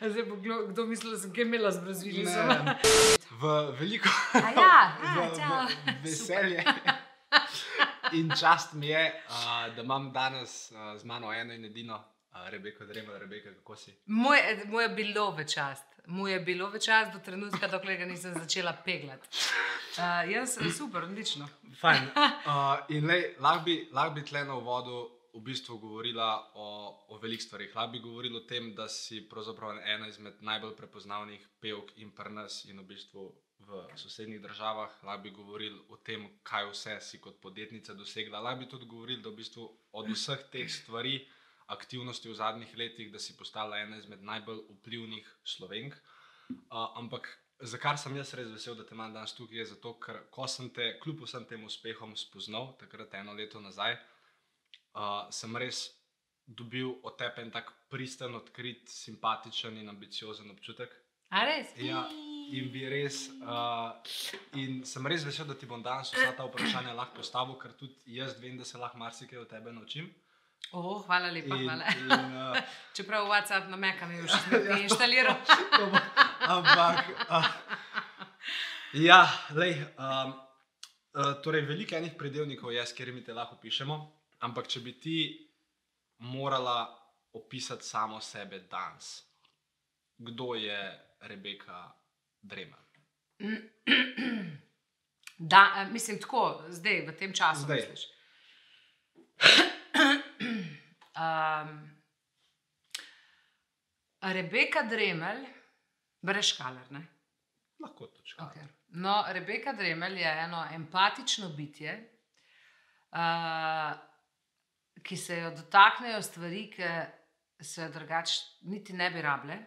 Zdaj bo kdo, kdo mislil, da sem kaj imela z brazilcem. Ne. V veliko A ja, a, v, v veselje. In čast mi je, uh, da imam danes uh, z mano eno in edino uh, Rebeko, Drema, Rebeka, kako si. Moj, moj je bilo v čast. Moj je bilo v čast do trenutka, dokler ga nisem začela peglati. Uh, jaz super, odlično. Fajn. Uh, in lej, lahko bi, lahko bi tle na uvodu v bistvu govorila o, o velikih stvarih. Lahko bi govorila o tem, da si pravzaprav ena izmed najbolj prepoznavnih pevk in prnas in v bistvu v sosednjih državah. Lahko bi govorili o tem, kaj vse si kot podjetnica dosegla. Lahko bi tudi govorili, da v bistvu od vseh teh stvari, aktivnosti v zadnjih letih, da si postala ena izmed najbolj vplivnih slovenk. Uh, ampak za kar sem jaz res vesel, da te imam danes tukaj, je zato, ker ko sem te, kljub vsem tem uspehom, spoznal, takrat eno leto nazaj, uh, sem res dobil od tebe en tak pristen, odkrit, simpatičen in ambiciozen občutek. A res? Ja, in bi res, uh, in sem res vesel, da ti bom danes vsa ta vprašanja lahko postavil, ker tudi jaz vem, da se lahko marsikaj od tebe naučim. Oh, hvala lepa. In, hvala. in, uh, Čeprav WhatsApp na Meka mi je še ne inštaliral. Ampak. Uh, ja, lej, um, uh, torej, veliko enih predelnikov je, s katerimi te lahko pišemo, ampak če bi ti morala opisati samo sebe danes, kdo je Rebeka Drema? Da, eh, mislim, tako, zdaj, v tem času. Zdaj. Misliš? um, Rebeka Dremelj, brez škaler. Ne? Lahko točka. Okay. No, Rebeka Dremelj je eno empatično bitje, uh, ki se jo dotaknejo stvari, ki se jo drugače niti ne bi rabile.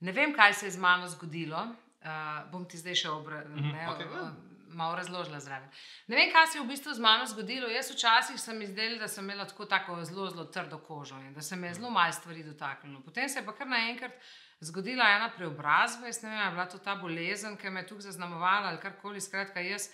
Ne vem, kaj se je z mano zgodilo. Uh, bom ti zdaj še obra, Mhm, ne, okej, ja. malo razložila zraven. Ne vem, kaj se je v bistvu z mano zgodilo. Jaz včasih sem izdelala, da sem imela tako, tako zelo, zelo trdo kožo in da se me je zelo malo stvari dotaknilo. Potem se je pa kar naenkrat zgodila ena preobrazba. Jaz ne vem, je bila to ta bolezen, ki me je tukaj zaznamovala ali karkoli. Skratka, jaz.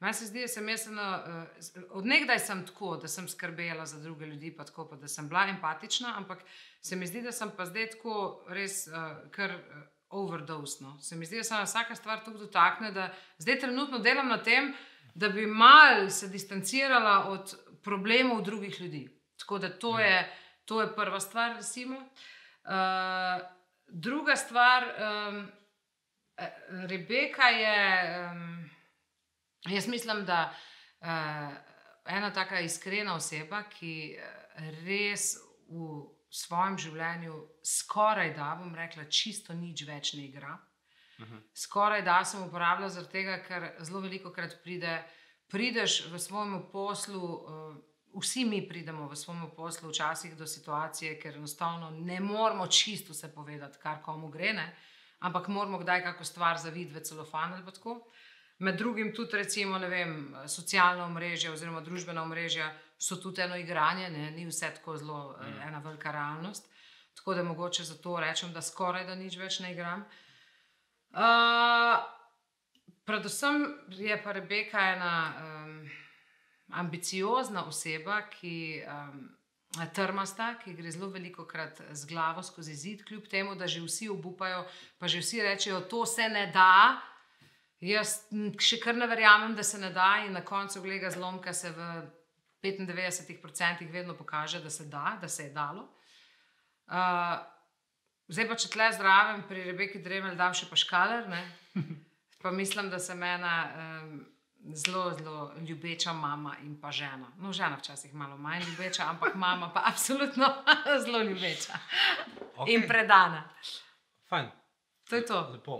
Meni se zdi, da sem jaz eno, uh, odnegdaj sem tako, da sem skrbela za druge ljudi, pa tako, pa da sem bila empatična, ampak se mi zdi, da sem pa zdaj tako res uh, kar uh, overdosno. Se mi zdi, da se vsaka stvar tako dotakne, da zdaj trenutno delam na tem, da bi mal se distancirala od problemov drugih ljudi. Tako da to je, to je prva stvar, recimo. Uh, druga stvar, um, Rebeka je. Um, Jaz mislim, da uh, ena taka iskrena oseba, ki eh, res v svojem življenju skoraj da, bom rekla, čisto nič več ne igra. Mhm. Skoraj da sem uporabljala zaradi tega, ker zelo veliko krat pride, prideš v svojem poslu. Uh, Vsi mi pridemo v svojem poslu včasih do situacije, ker enostavno ne moremo čisto vse povedati, kar komu gre, ne? ampak moramo kdaj kako stvar zavideti v celofan ali tako. Med drugim tudi, recimo, vem, socialna omrežja oziroma družbena omrežja so tudi eno igranje, ne? ni vse tako zelo mm. ena velika realnost. Tako da mogoče zato rečem, da skoraj da nič več ne igram. Uh, predvsem je pa Rebeka ena um, ambiciozna oseba, ki um, je trmasta, ki gre zelo veliko krat z glavo skozi zid, kljub temu, da že vsi obupajo, pa že vsi rečejo, to se ne da. Jaz še kar ne verjamem, da se ne da, in na koncu gleda zlomka se v 95% vedno pokaže, da se da, da se je dalo. Uh, zdaj pa če tle zraven pri Rebeki Dremelj dam še pa škaler, ne? pa mislim, da sem ena um, zelo, zelo ljubeča mama in pa žena. No, žena včasih malo manj ljubeča, ampak mama pa absolutno zelo ljubeča Okay. in predana. Fajn, To je to. lepo.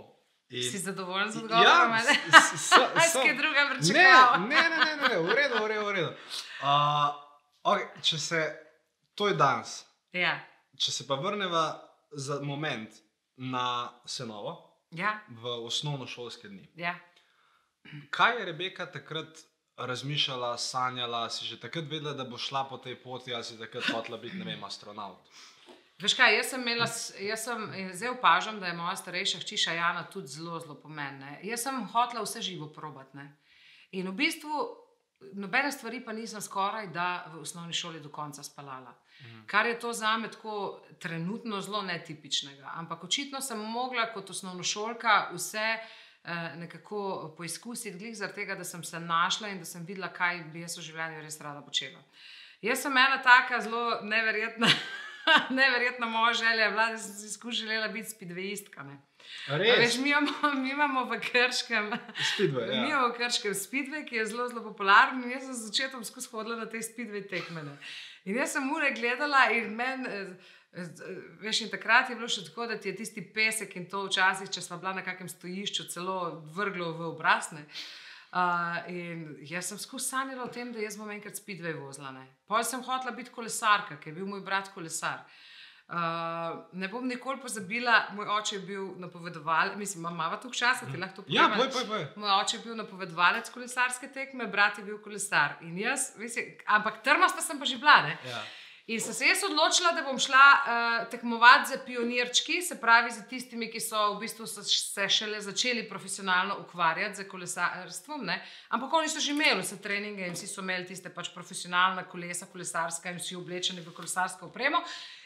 In- Si zadovoljen z odgovorom? Ja, ali? s- s- s- Aj, sem. kaj druga pričakovala. ne, ne, ne, ne, ne, v redu, v redu. V redu. Uh, okay, če se, to je danes. Ja. Če se pa vrnemo za moment na Senovo, Ja, v osnovnošolske dni. ja. Kaj je Rebeka takrat razmišljala, sanjala, si že takrat vedela, da bo šla po tej poti, ali si takrat hotela biti, ne vem, astronaut? Veš kaj, jaz sem imela, jaz sem, zdaj opažam, da je moja starejša hči Jana tudi zelo, zelo pomembna. Jaz sem hotela vse živo probati. ne. In v bistvu nobene stvari pa nisem skoraj da v osnovni šoli do konca spalala. Mhm. Kar je to za me tako trenutno zelo netipičnega. Ampak očitno sem mogla kot osnovnošolka vse eh, nekako poizkusiti, glih zaradi tega, da sem se našla in da sem videla, kaj bi jaz v življenju res rada počela. Jaz sem ena taka zelo neverjetna, neverjetna moja želja, da sem si skušala biti spidvejistka. Veš, mi, imamo, mi imamo v Krškem Speedway, ja. mi imamo v Krškem Speedway, ki je zelo, zelo popularen. Jaz sem začetom skozi hodila na te Speedway tekmene. In jaz sem ure gledala in meni. Eh, veš, in takrat je bilo še tako, da ti je tisti pesek in to včasih, če smo bila na kakem stojišču, celo vrglo v obrazne. Uh, in jaz sem skozi sanjala o tem, da jaz bom enkrat spidve vozila. Potem sem hotela biti kolesarka, ker je bil moj brat kolesar. Uh, Uh, ne bom nikoli pozabila, moj oče je bil napovedovalec, mislim, ima malo tu časa, ti lahko to poveš. Ja, boj, boj, boj. Moj oče je bil napovedovalec kolesarske tekme, brat je bil kolesar. Jaz, mislim, ampak trmasta sem pa že bila. Ja. In sem se jaz odločila, da bom šla uh, tekmovati za pionirčki, se pravi za tistimi, ki so v bistvu se šele začeli profesionalno ukvarjati z kolesarstvom. Ne? Ampak oni so že imeli vse treninge in vsi so imeli tiste pač profesionalne kolesa, kolesarska in vsi oblečeni v kolesarsko opremo.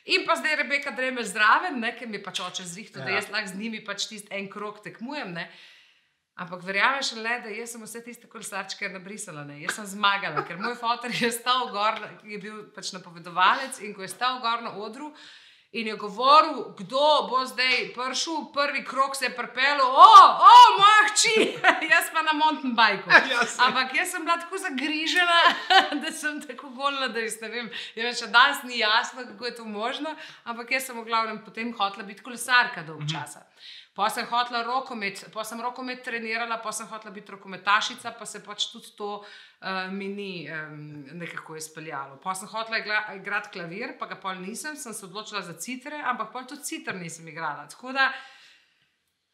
In pa zdaj Rebeka Dremel zraven, ker mi pač oče zrihto, ja. da jaz lahko z njimi pač tisti en krok tekmujem. Ne? Ampak verjameš le, da jaz sem vse tiste kolesarčke nabrisala, ne? jaz sem zmagala, ker moj fotor je stal gor, je bil pač napovedovalec in ko je stal gor na odru, in je govoril, kdo bo zdaj prišel, prvi krok se je prpel, o, o, moja hči, jaz pa na mountain bikeu. Ja, Ampak jaz sem bila tako zagrižena, da sem tako golna, da res ne vem. Še danes ni jasno, kako je to možno, ampak jaz sem v glavnem potem hotela biti kolesarka dolgo mhm. časa. Mm -hmm. Pa sem hotela rokomet, pa sem rokomet trenirala, pa sem hotela biti rokometašica, pa se pač tudi to uh, mi ni um, nekako izpeljalo. Pa sem hotela igrati klavir, pa ga pol nisem, sem se odločila za citre, ampak pol tudi citr nisem igrala. Tako da,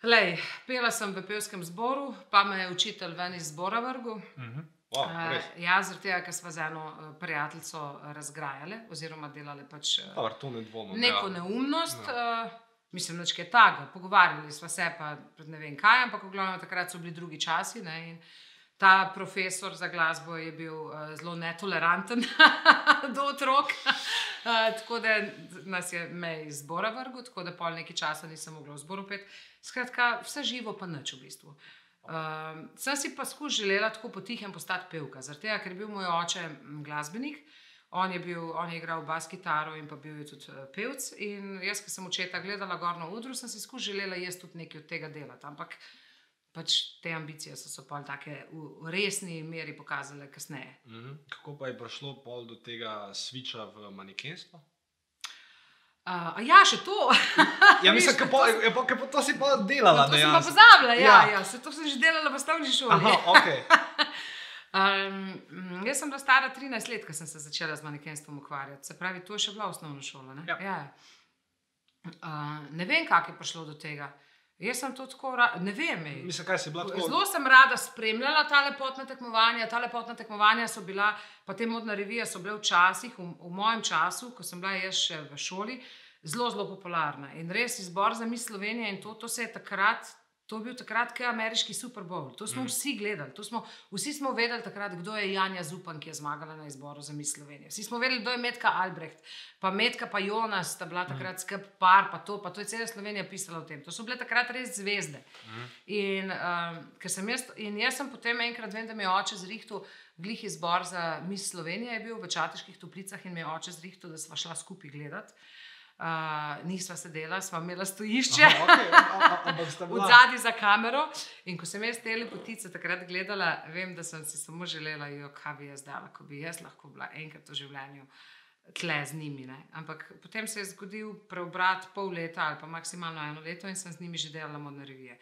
lej, pela sem v pevskem zboru, pa me je učitelj ven iz zbora vrgu. Uh -huh. Wow, uh, ja, zaradi tega, ker smo z eno uh, prijateljico razgrajali, oziroma delali pač, uh, ne dvomim, neko ja. neumnost. Ja. Uh, mislim, da je tako, pogovarjali smo se pa ne vem kaj, ampak v glavnem takrat so bili drugi časi. Ne, ta profesor za glasbo je bil uh, zelo netoleranten do otrok, uh, tako da nas je me iz zbora vrgel, tako da pol nekaj časa nisem mogla v zboru pet. Skratka, vse živo pa nič v bistvu. Uh, sem si pa skušala tako potihem postati pevka, tega, ker je bil moj oče glasbenik. On je, bil, on je igral bas kitaro in pa bil je tudi uh, pevc. In jaz, ki sem očeta gledala gor na udru, sem si skušala jaz tudi nekaj od tega delati. Ampak pač te ambicije so se pa tako v resni meri pokazale kasneje. Mm -hmm. Kako pa je prišlo pol do tega switcha v manekenstvo? Uh, ja, še to. ja, mislim, da to si pa delala. No, to sem pa pozabila, ja, ja. ja. Se, to sem že delala v osnovni šoli. Aha, okay. Um, jaz sem bila stara 13 let, ko sem se začela z manekenstvom ukvarjati. Se pravi, to je še bila osnovna šola. Ne, ja. ja. uh, ne vem, kako je prišlo do tega. Jaz sem to tako, ne vem. Mislim, kaj si bila tako. Zelo sem rada spremljala ta lepotna tekmovanja. Ta lepotna tekmovanja so bila, pa te modne revije so bile včasih, v, v mojem času, ko sem bila jaz še v šoli, zelo, zelo popularna. In res izbor za mis Slovenije in to, to se je takrat To je bil takrat, ko je ameriški Super Bowl. To smo mm. vsi gledali. Smo, vsi smo vedeli takrat, kdo je Janja Zupan, ki je zmagala na izboru za Miss Slovenijo. Vsi smo vedeli, kdo je Medka Albrecht, pa Medka pa Jonas, sta bila takrat mm. skrb par, pa to, pa to je cela Slovenija pisala o tem. To so bile takrat res zvezde. Mm. In, um, jaz, in jaz sem potem enkrat, vem, da mi je oče zrihtel. Glih izbor za Miss Slovenija je bil v Čateških toplicah in mi je oče zrihtel, da smo šla skupaj gledati. Uh, nisva sedela, sva imela stojišče, v zadnji za kamero. In ko sem jaz te lepotice takrat gledala, vem, da sem si samo želela, jo, kaj bi jaz dala, ko bi jaz lahko bila enkrat v življenju tle z njimi. Ne? Ampak potem se je zgodil preobrat pol leta ali pa maksimalno eno leto in sem z njimi že delala modne revije.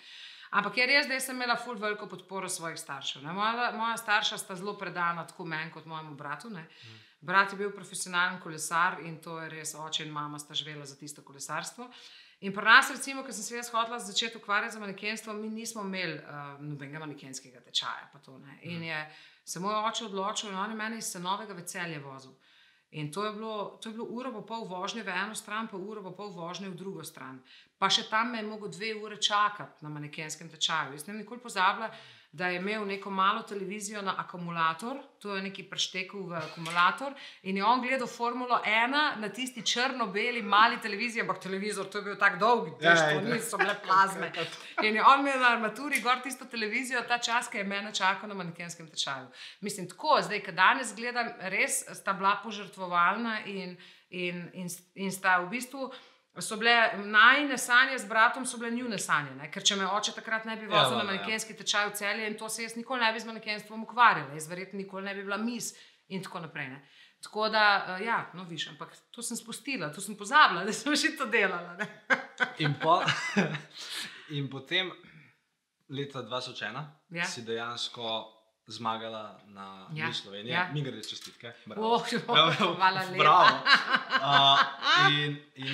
Ampak je res, da sem imela ful veliko podporo svojih staršev. Moja, moja starša sta zelo predana tako meni kot mojemu bratu. Ne? Brat je bil profesionalen kolesar in to je res oče in mama sta živela za tisto kolesarstvo. In pri nas, recimo, ko sem se jaz hodila začeti ukvarjati z manekenstvom, mi nismo imeli uh, nobenega manekenskega tečaja. In je se moj oče odločil, in on je meni iz novega veselja vozil. In to je, bilo, to je bilo uro pa pol vožnje v eno stran, pa uro pa pol vožnje v drugo stran. Pa še tam me je mogel dve ure čakati na manekenskem tečaju. Jaz ne vem, nikoli pozabila, da je imel neko malo televizijo na akumulator, to je neki preštekel v akumulator, in je on gledal Formulo 1 na tisti črno-beli mali televiziji, ampak televizor, to je bil tako dolg, da Ja, ja. niso bile plazme. In je on imel na armaturi gor tisto televizijo, ta čas, ki je mene čakal na manekenskem tečaju. Mislim, tako, zdaj, ki danes gledam, res sta bila požrtvovalna in, in, in, in sta v bistvu. So bile najne sanje z bratom, so bile njune sanje. Ne? Ker če me oče takrat ne bi Ja, vozil na valjda, ja. manekenski tečaj v celje in to se jaz nikoli ne bi z manekenstvom ukvarjala, jaz verjetno nikoli ne bi bila mis in tako naprej. Ne? Tako da, eh, ja, no, viš, ampak to sem spustila, to sem pozabila, da sem že to delala. In, po, in potem, leta 2001, Ja. si dejansko zmagala na Ja. Sloveniji, ja. mi gre čestitke. Oh, Bravo. hvala lepa. Bravo. Uh, in, in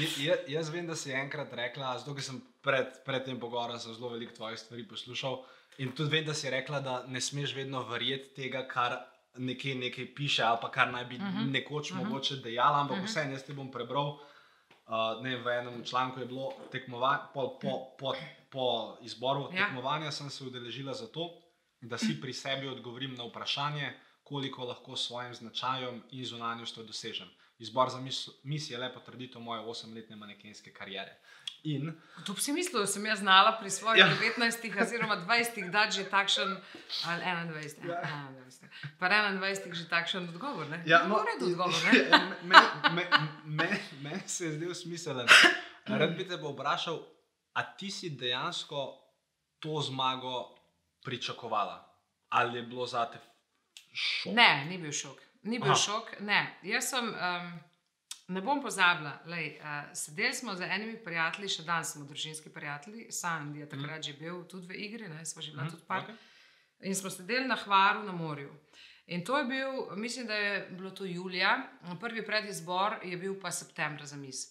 jaz, vem, da si enkrat rekla, zato ker sem pred, pred tem pogovorom zelo veliko tvojih stvari poslušal. In tudi vem, da si rekla, da ne smeš vedno verjeti tega, kar nekje nekaj piše, ali pa kar naj bi uh Mhm. -huh. nekoč uh -huh. mogoče dejala, ampak uh -huh. vseeno jaz ti bom prebral. Uh, ne, v enem članku je bilo tekmovanje, po, po, po, po izboru ja. tekmovanja sem se udeležila zato, da si pri sebi odgovorim na vprašanje, koliko lahko s svojim značajem in zunanjostjo dosežem. Izbor za mis, mis je le potrditev moje osemletne manekenske kariere. In To bi si mislil, da sem jaz znala pri svojih Ja. ja. 19 oziroma 20 dati že takšen, ali 21, Ja. ja. 21, pa 21 že takšen odgovor. Ne? Ja, no, redu odgovor. Ne? Meni me, me, me se je zdel smiselen. Rad bi te vprašal, a ti si dejansko to zmago pričakovala? Ali je bilo za te šok? Ne, ni bil šok. Ni bil Aha. šok. Ne. Jaz sem, um, ne bom pozabila. Lej, uh, sedeli smo z enimi prijatelji, še danes smo družinski prijatelji, Sandy je takrat mm. že bil tudi v igri, ne, smo že bila mm. tudi par. Okay. In smo sedeli na Hvaru na morju. In to je bil, mislim, da je bilo to julija, prvi predizbor je bil pa septembra za mis.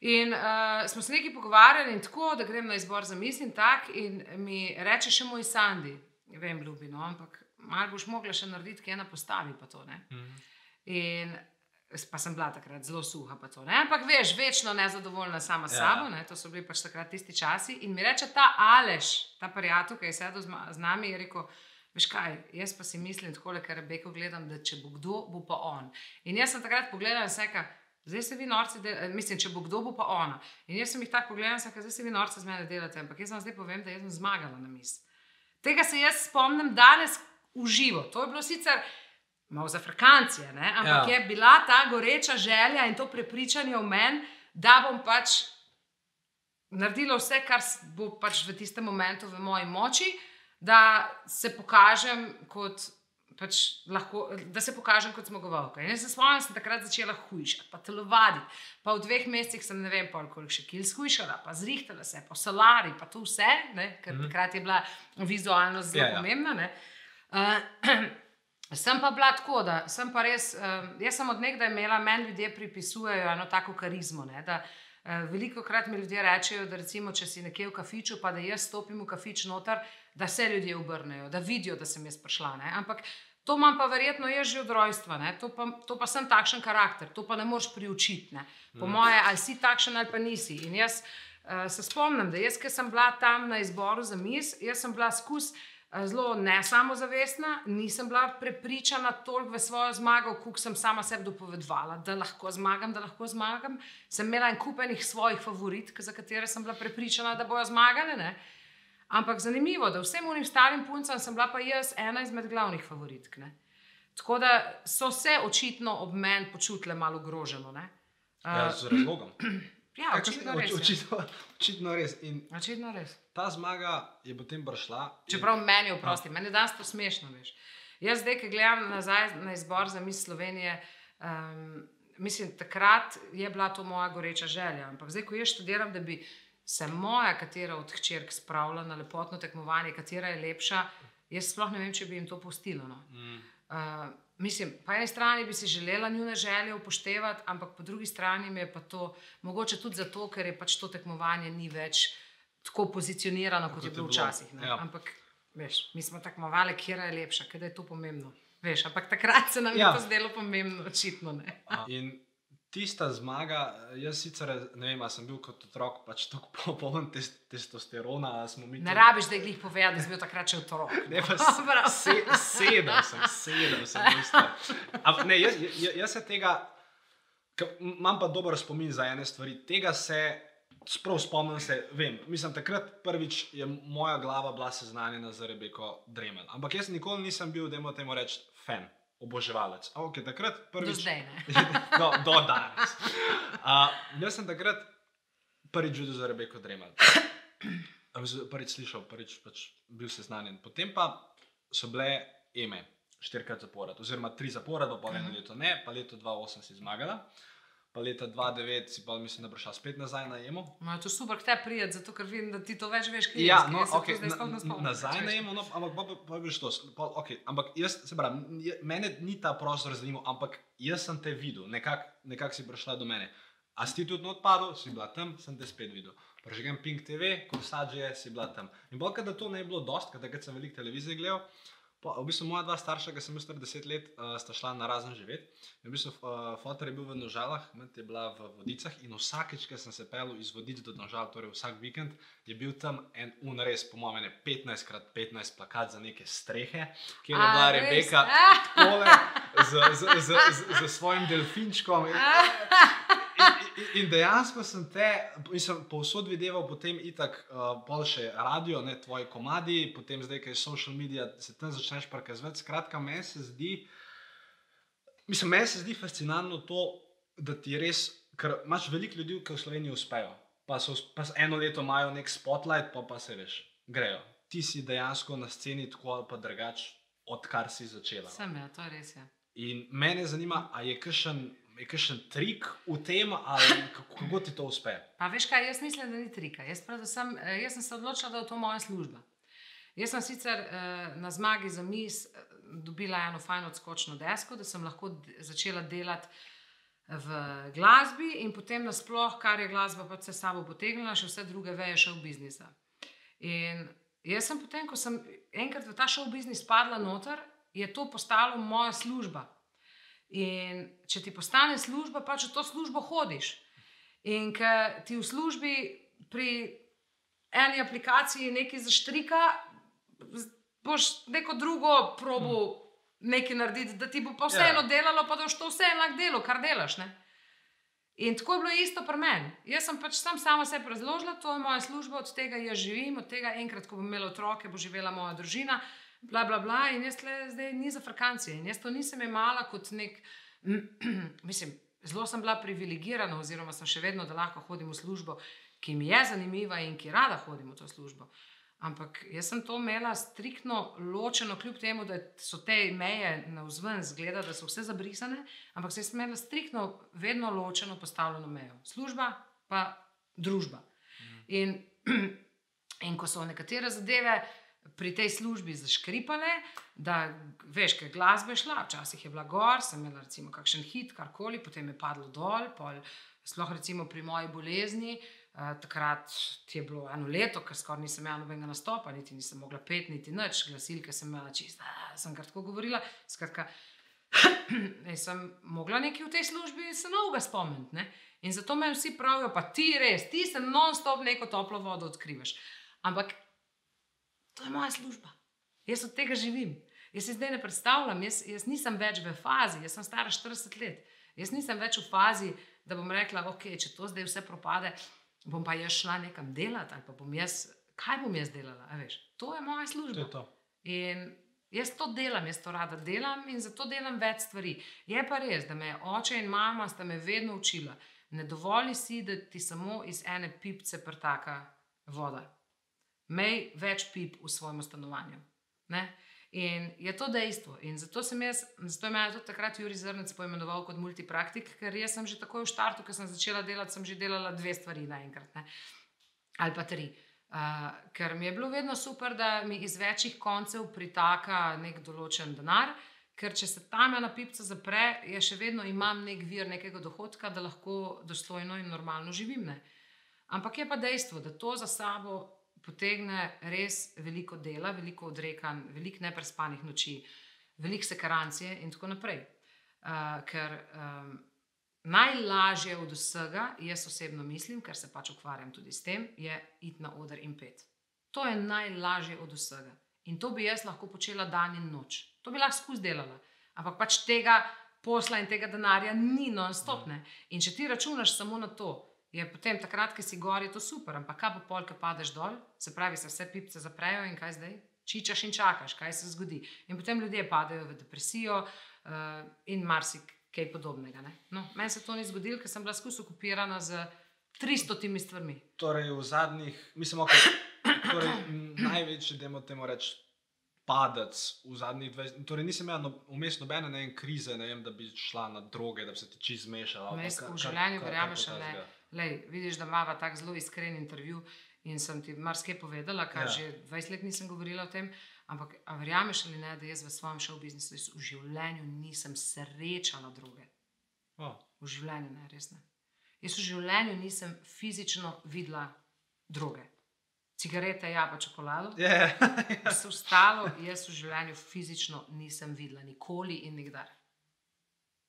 In uh, smo se nekaj pogovarjali, in tako, da grem na izbor za mis in tak, in mi reče še moj Sandy, vem, ljubi, no, ampak malo boš mogla še narediti, kaj ena postavi, pa to ne. Mhm. In pa sem bila takrat zelo suha, pa to ne. Ampak veš, večno nezadovoljna sama s Ja. sabo, ne? to so bili pač takrat tisti časi. In mi reče ta Aleš, ta prijatelj, ki je sedel z, z nami, je rekel. Veš kaj, jaz pa si mislim, tako le, ker Rebeko gledam, da če bo kdo, bo pa on. In jaz sem takrat pogledala in rekel, zdaj se vi norci, del, mislim, če bo kdo, bo pa ona. In jaz sem jih tako pogledala in rekel, zdaj se vi norci z mene delate, ampak jaz vam zdaj povem, da sem zmagala na mis. Tega se jaz spomnim danes v živo. To je bilo sicer malo za frakancije, ne? ampak Ja. je bila ta goreča želja in to prepričanje v meni, da bom pač naredila vse, kar bo pač v tistem momentu v moji moči, da se pokažem kot. Pač lahko, da se pokažem kot zmagovalka. In jaz se spomnim, da sem takrat začela hujšati, pa telovaditi. Pa v dveh mesecih sem ne vem, koliko še kil skušala, pa zrihtala se, pa solari, pa to vse, ne, ker mm -hmm. takrat je bila vizualnost zelo Ja, ja, ja. pomembna. Ne. Uh, sem pa bila tako, da sem pa res, uh, jaz sem od nekdaj imela, meni ljudje pripisujejo eno tako karizmo. Ne, da, uh, veliko krat mi ljudje rečejo, da recimo, če si nekje v kafiču, pa da jaz stopim v kafič noter, da se ljudje obrnejo, da vidijo, da sem jaz prišla. Ne. Ampak to imam pa verjetno jaz že od rojstva, ne. to pa, to pa sem takšen karakter, to pa ne moreš priučiti. Ne. Po mm. moje, ali si takšen ali pa nisi. In jaz uh, se spomnim, da jaz, ki sem bila tam na izboru za mis, jaz sem bila skus. eh, Zelo ne samozavestna, nisem bila prepričana toliko v svojo zmago, kot sem sama sebi dopovedovala, da lahko zmagam, da lahko zmagam. Sem imela en kupenih svojih favoritk, za katere sem bila prepričana, da bojo zmagale. Ne? Ampak zanimivo, da vsem unim starim puncem sem bila pa jaz ena izmed glavnih favoritk. Ne? Tako da so se očitno ob meni počutile malo ogroženo. ne. Ja, Uh, z razlogom. ja, Kaj, očitno oč- res. ja. Očitno, očitno res. In Očitno res. ta zmaga je potem prišla. in- Čeprav meni je oprosti, meni je danes to smešno. Veš. Jaz zdaj, ki gledam nazaj na izbor za mis Slovenije, um, mislim, takrat je bila to moja goreča želja. Ampak zdaj, ko jaz študiram, da bi se moja katera od hčerk spravila na lepotno tekmovanje, katera je lepša, jaz sploh ne vem, če bi jim to pustila. No. Mm. Uh, mislim, po eni strani bi si želela njune želje upoštevati, ampak po drugi strani mi je pa to mogoče tudi zato, ker je pač to tekmovanje ni več tako pozicionirano, kot, je bilo včasih. ne. ja. Ampak, veš, mi smo tekmovali, kje je lepša, ker je to pomembno. Veš, ampak takrat se nam Ja. je to zdelo pomembno, očitno. In tista zmaga, jaz sicer ne vem, ali sem bil kot otrok pač tako popoln test, testosterona. mi Ne rabiš, da jih povedal, da si bil takrat še otrok. Ne, pa Prav. se, sedem sem, sedem sem. Ampak ne, jaz, jaz, jaz se tega, imam pa dober spomin za ene stvari. Tega se, sprav spomnim se, vem, mislim, takrat prvič je moja glava bila seznanjena z Rebeko Dremel. Ampak jaz nikoli nisem bil, da temu reči, fan, oboževalec. A, Okay, takrat Do prvič. zdaj ne. no, do danes. Uh, jaz sem takrat prvič videl za Rebeko mislim, Prvič slišal, prvič pač bil seznanjen. Potem pa so bile eme, štirikrat zapored, oziroma tri zapored, pa eno Mhm. leto ne, pa leto 2008 si zmagala, pa leta 2009 si pa mislim, da prišla spet nazaj na emo. No, je to super, kaj te prije, zato ker vidim, da ti to več veš, kaj Ja, jaz, no, jaz to okay, na, spomnim nazaj na emo, no, ampak pa, pa, pa veš to. Pa, okay, ampak jaz se pravim, je- mene ni ta prostor zanimal, ampak jaz sem te videl, nekako nekak si prišla do mene. A si ti tudi not padel, si bila tam, sem te spet videl. Prežgem Pink TV, ko sadže, si bila tam. In bolj, da to ne je bilo dost, ker takrat sem veliko televizije gledal. Pa, v bistvu moja dva starša, ki sem bil star 10 let, uh, sta šla na razen živeti. In v bistvu uh, fotor je bil v Nožalah, mat je bila v Vodicah in vsakeč, ko sem se pel iz Vodic do Nožal, torej vsak vikend, je bil tam en unres, po mojem, ene 15 krat 15 plakat za neke strehe, kjer je bila? Rebeka tole z, z, z, z, z svojim delfinčkom. In, in, in dejansko sem te, mislim, povsod videval, potem itak, uh, pol še radio, ne tvoji komadi, potem zdaj, ki je social media, se tam začneš prikazovati. Skratka, meni se zdi, mislim, meni se zdi fascinantno to, da ti res, ker imaš veliko ljudi, ki v Sloveniji uspejo, pa, so, pa eno leto imajo nek spotlight, pa pa se veš, grejo. Ti si dejansko na sceni tako ali pa drugač, odkar si začela. Sem ja, to je res. Ja. In mene zanima, ali je kakšen, je kakšen trik v tem, ali kako, kako ti to uspe. Pa veš kaj, jaz mislim, da ni trika. Jaz, predvsem, eh, jaz sem se odločila, da je to moja služba. Jaz sem sicer eh, na zmagi za mis eh, dobila eno fajno odskočno desko, da sem lahko začela delati v glasbi in potem nasploh, kar je glasba pač se sabo potegnila, še vse druge veje šov biznisa. In jaz sem potem, ko sem enkrat v ta šov biznis padla noter, je to postalo moja služba. In če ti postane služba, pač v to službo hodiš. In ker ti v službi pri eni aplikaciji nekaj zaštrika, boš neko drugo probo nekaj narediti, da ti bo pa vseeno Ja. delalo, pa da boš to vseeno lahko delo, kar delaš. Ne? In tako je bilo isto pri meni. Jaz sem pač sam sama sebi razložila, to je moja služba, od tega jaz živim, od tega enkrat, ko bom imela otroke, bo živela moja družina, bla, bla, bla. In jaz tle zdaj ni za frakancije. In jaz to nisem imela kot nek, mislim, zelo sem bila privilegirana, oziroma sem še vedno, da lahko hodim v službo, ki mi je zanimiva in ki rada hodim v to službo. Ampak jaz sem to imela striktno ločeno, kljub temu, da so te meje na vzven zgleda, da so vse zabrisane, ampak sem imela striktno, vedno ločeno postavljeno mejo. Služba pa družba. In, in ko so nekatere zadeve pri tej službi zaškripale, da veš, kaj glasba je šla, včasih je bila gor, sem imela recimo kakšen hit, karkoli, potem je padlo dol, pol, sploh recimo pri moji bolezni. Uh, takrat ti je bilo eno leto, ker skoraj nisem imela nobenega nastopa, niti nisem mogla pet, niti nič, glasilke sem imela čist, ah, sem kar tako govorila. Skratka, sem mogla nekaj v tej službi se novega spomniti. In zato me vsi pravijo, pa ti res, ti se non-stop neko toplo vodo odkrivaš. Ampak to je moja služba. Jaz od tega živim. Jaz si zdaj ne predstavljam, jaz, jaz nisem več v fazi, jaz sem stara 40 let. Jaz nisem več v fazi, da bom rekla, ok, če to zdaj vse propade, bom pa jaz šla nekam delati ali pa bom jaz, kaj bom jaz delala. Veš, to je moja To služba. je to. In jaz to delam, jaz to rada delam in zato delam več stvari. Je pa res, da me oče in mama sta me vedno učila, ne dovoli si, da ti samo iz ene pipce prtaka voda. Mej več pip v svojem stanovanju. Ne? In je to dejstvo. In zato sem jaz, zato je me tudi takrat Juri Zrnec poimenoval kot multipraktik, ker jaz sem že takoj v štartu, ko sem začela delati, sem že delala dve stvari naenkrat. ne. Ali pa tri. Uh, ker mi je bilo vedno super, da mi iz večjih koncev pritaka nek določen denar, ker če se tam ena pipca zapre, je še vedno imam nek vir nekega dohodka, da lahko dostojno in normalno živim. Ne? Ampak je pa dejstvo, da to za sabo potegne res veliko dela, veliko odrekanj, veliko neprespanih noči, veliko sekarancije in tako naprej. Uh, ker um, najlažje od vsega, jaz osebno mislim, ker se pač ukvarjam tudi s tem, je iti na oder in pet. To je najlažje od vsega. In to bi jaz lahko počela dan in noč. To bi lahko skozi delala. Ampak pač tega posla in tega denarja ni non-stopne. In če ti računaš samo na to, je potem takrat, ki si gor, je to super. Ampak kaj bo pol, ki padeš dol, se pravi, se vse pipce zaprejo in kaj zdaj? Čičaš in čakaš, kaj se zgodi. In potem ljudje padejo v depresijo uh, in marsikaj podobnega. No, meni se to ni zgodilo, ker sem bila skozi okupirana z 300 timi stvarmi. Torej, v zadnjih, mislim, okay, torej, največji, da temu rečemo, padec v zadnjih 20 let. Torej, nisem imel vmes no, nobene ne, krize, ne vem, da bi šla na droge, da bi se ti čez zmešala. V življenju verjameš, da vidiš, da ima tako zelo iskren intervju. In sem ti marsikaj povedala, kar ja. že 20 let nisem govorila o tem. Ampak, verjameš ali ne, da jaz v svojem šovu biznisu v življenju nisem srečala druge? Oh. V življenju ne, res ne. Jaz v življenju nisem fizično videla druge cigarete, ja, pa čokolado. Yeah. Vse ostalo, jaz v življenju fizično nisem videla, nikoli in nikdar.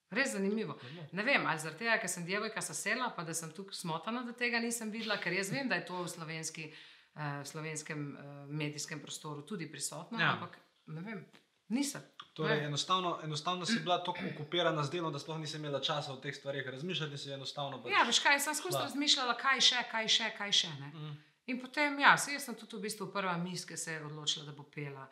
Res zanimivo. Ne vem, ali zaradi tega, ker sem djevojka sasela, pa da sem tukaj smotana, da tega nisem videla, ker jaz vem, da je to v slovenski, uh, slovenskem uh, medijskem prostoru tudi prisotno, ja. ampak ne vem, nisem. Torej, enostavno, enostavno si bila tako okupirana z delom, da sploh nisem imela časa o teh stvarih razmišljati. Pač ja, veš kaj, sem skozi razmišljala, kaj še, kaj še, kaj še. Mm. In potem, ja, jaz sem tudi v bistvu prva mis, ki se je odločila, da bo pela.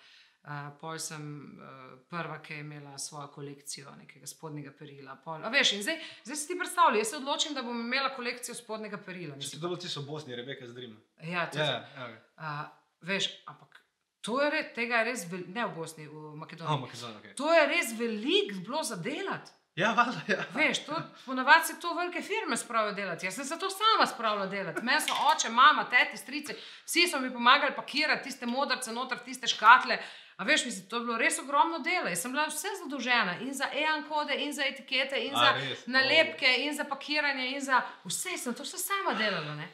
Uh, pol sem uh, prva, ki je imela svojo kolekcijo nekega spodnjega perila. Pol, veš, zdaj, zdaj si ti predstavljaj, jaz se odločim, da bom imela kolekcijo spodnjega perila. Če si to ti so Bosni, Rebeka zdrim. Ja, tudi. Yeah, yeah. uh, veš, ampak to je res, tega je res veliko, ne v Bosni, v Makedoniji. Oh, Makedonija, okay. To je res veliko bilo za delati. Ja, je. Ja. Veš, to, ponavadi se to velike firme spravijo delati. Jaz sem se to sama spravila delati. Meni so oče, mama, teti, strice, vsi so mi pomagali pakirati tiste modrce, noter tiste škatle. A veš, mislim, to je bilo res ogromno dela. Jaz sem bila vse zadolžena in za EAN kode, in za etikete, in A, za res? nalepke, in za pakiranje, in za vse. Sem to vse sama delala. Ne?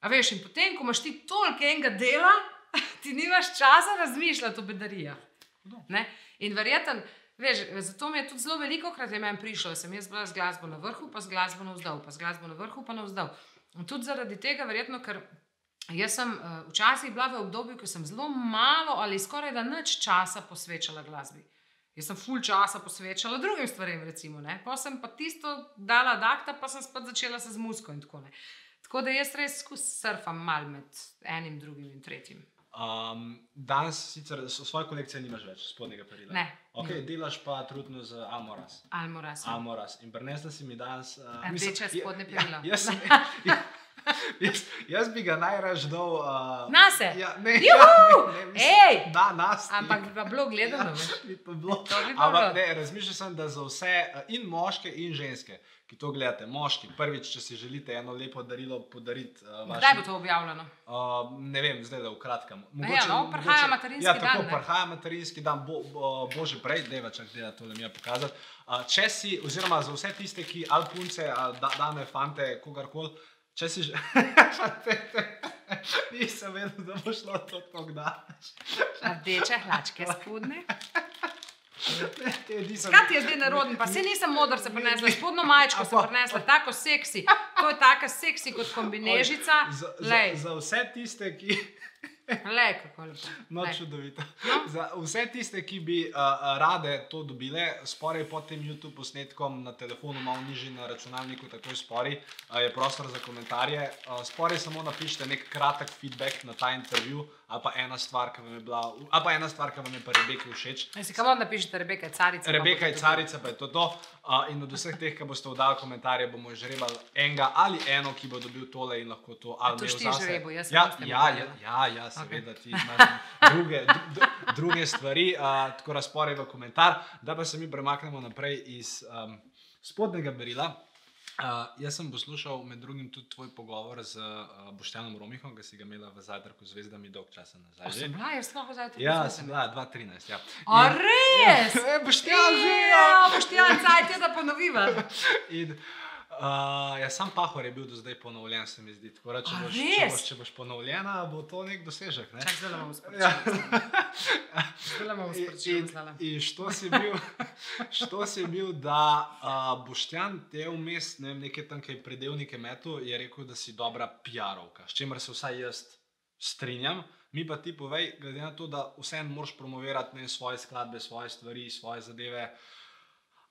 A veš, in potem, ko imaš ti toliko enega dela, ti nimaš časa razmišljati o bedarijah. In verjetno. Veš, zato mi je tudi zelo veliko krat meni prišlo, da sem jaz bila z glasbo na vrhu, pa z glasbo na vzdolj, pa z glasbo na vrhu, pa na vzdolj. In tudi zaradi tega, verjetno, ker jaz sem uh, včasih bila v obdobju, ko sem zelo malo ali skoraj da nič časa posvečala glasbi. Jaz sem full časa posvečala drugim stvarem, recimo. Ne? Pa sem pa tisto dala dakta, pa sem spet začela se z musko in tako naprej. Tako da jaz res surfam mal med enim, drugim in tretjim. Um, danes sicer svoje kolekcije nimaš več spodnjega perila. Ne. Okay, delaš pa trudno z Almoraz. Almoraz. Ja. Almoraz. In prenesla si mi danes. Uh, Rdeče spodnje perila. Ja, jaz, ja, jaz, jaz bi ga najraž dal. Uh, na se. Ja, ne, ja, ne, ne, na nas. Ampak bi pa bilo gledano. Ja, bi pa bilo. Bi Ampak ne, razmišljal sem, da za vse, uh, in moške, in ženske ki to gledate, moški, prvič, če si želite eno lepo darilo podariti. Uh, vašim, Kdaj bo to objavljeno? Uh, ne vem, zdaj da v kratkem. Mogoče, ja, no, prihaja materinski ja, dan. Ja, tako prihaja materinski dan, bo, bo, bože prej, da je več, da to ne mi je pokazati. Uh, če si, oziroma za vse tiste, ki ali punce, ali da, dane, fante, kogarkoli, če si že. Nisem vedel, da bo šlo to tako daleč. Rdeče hlačke spodne. Kaj ti je zdaj narodni? Pa se nisem modr, se prenesla, spodno majčko se prenesla, tako seksi. To je tako seksi kot kombinežica. Za, za, za vse tiste, ki. Le, kako lepo. No, čudovito. No? Za vse tiste, ki bi uh, rade to dobile, sporej pod tem YouTube posnetkom na telefonu, malo nižji na računalniku, tako je spori, uh, je prostor za komentarje. Uh, sporej samo napišite nek kratek feedback na ta intervju, ali pa ena stvar, ki vam je bila, ali pa ena stvar, ki vam je pa Rebeka všeč. Si kam napišete, Rebeka je carica. Rebeka je carica, pa je to to. Uh, in od vseh teh, ki boste vdali komentarje, bomo že rebali enega ali eno, ki bo dobil tole in lahko to ali ne. To štiš rebu, jaz sem. Ja, ja, ja, ja, ja, seveda okay. ti imaš druge, druge stvari, uh, tako razporedno komentar, da pa se mi premaknemo naprej iz um, spodnjega berila. Uh, jaz sem poslušal med drugim tudi tvoj pogovor z uh, Boštjanom Romihom, ki si ga imela v Zadrku zvezdami dolg časa nazaj. Ja, sem bila, jaz sem lahko zadnjič. Ja, sem bila 2013. Ja. A in, res? Ja, Boštjan že. Ja, Boštjan, zdaj ti da ponoviva. In, Uh, ja, sam pahor je bil do zdaj ponovljen, se mi zdi. Tako, da, če, A, boš, če, res? boš, če boš ponovljena, bo to nek dosežek. Ne? Čak, zdaj bomo Ja. sporočili. Zdaj bomo In, sporočili. in, in što si bil, što si bil da uh, Boštjan te vmes, ne vem, neke tanke predelnike metu, je rekel, da si dobra PR-ovka, s čimer se vsaj jaz strinjam. Mi pa ti povej, glede na to, da vseeno moraš promovirati ne, svoje skladbe, svoje stvari, svoje zadeve.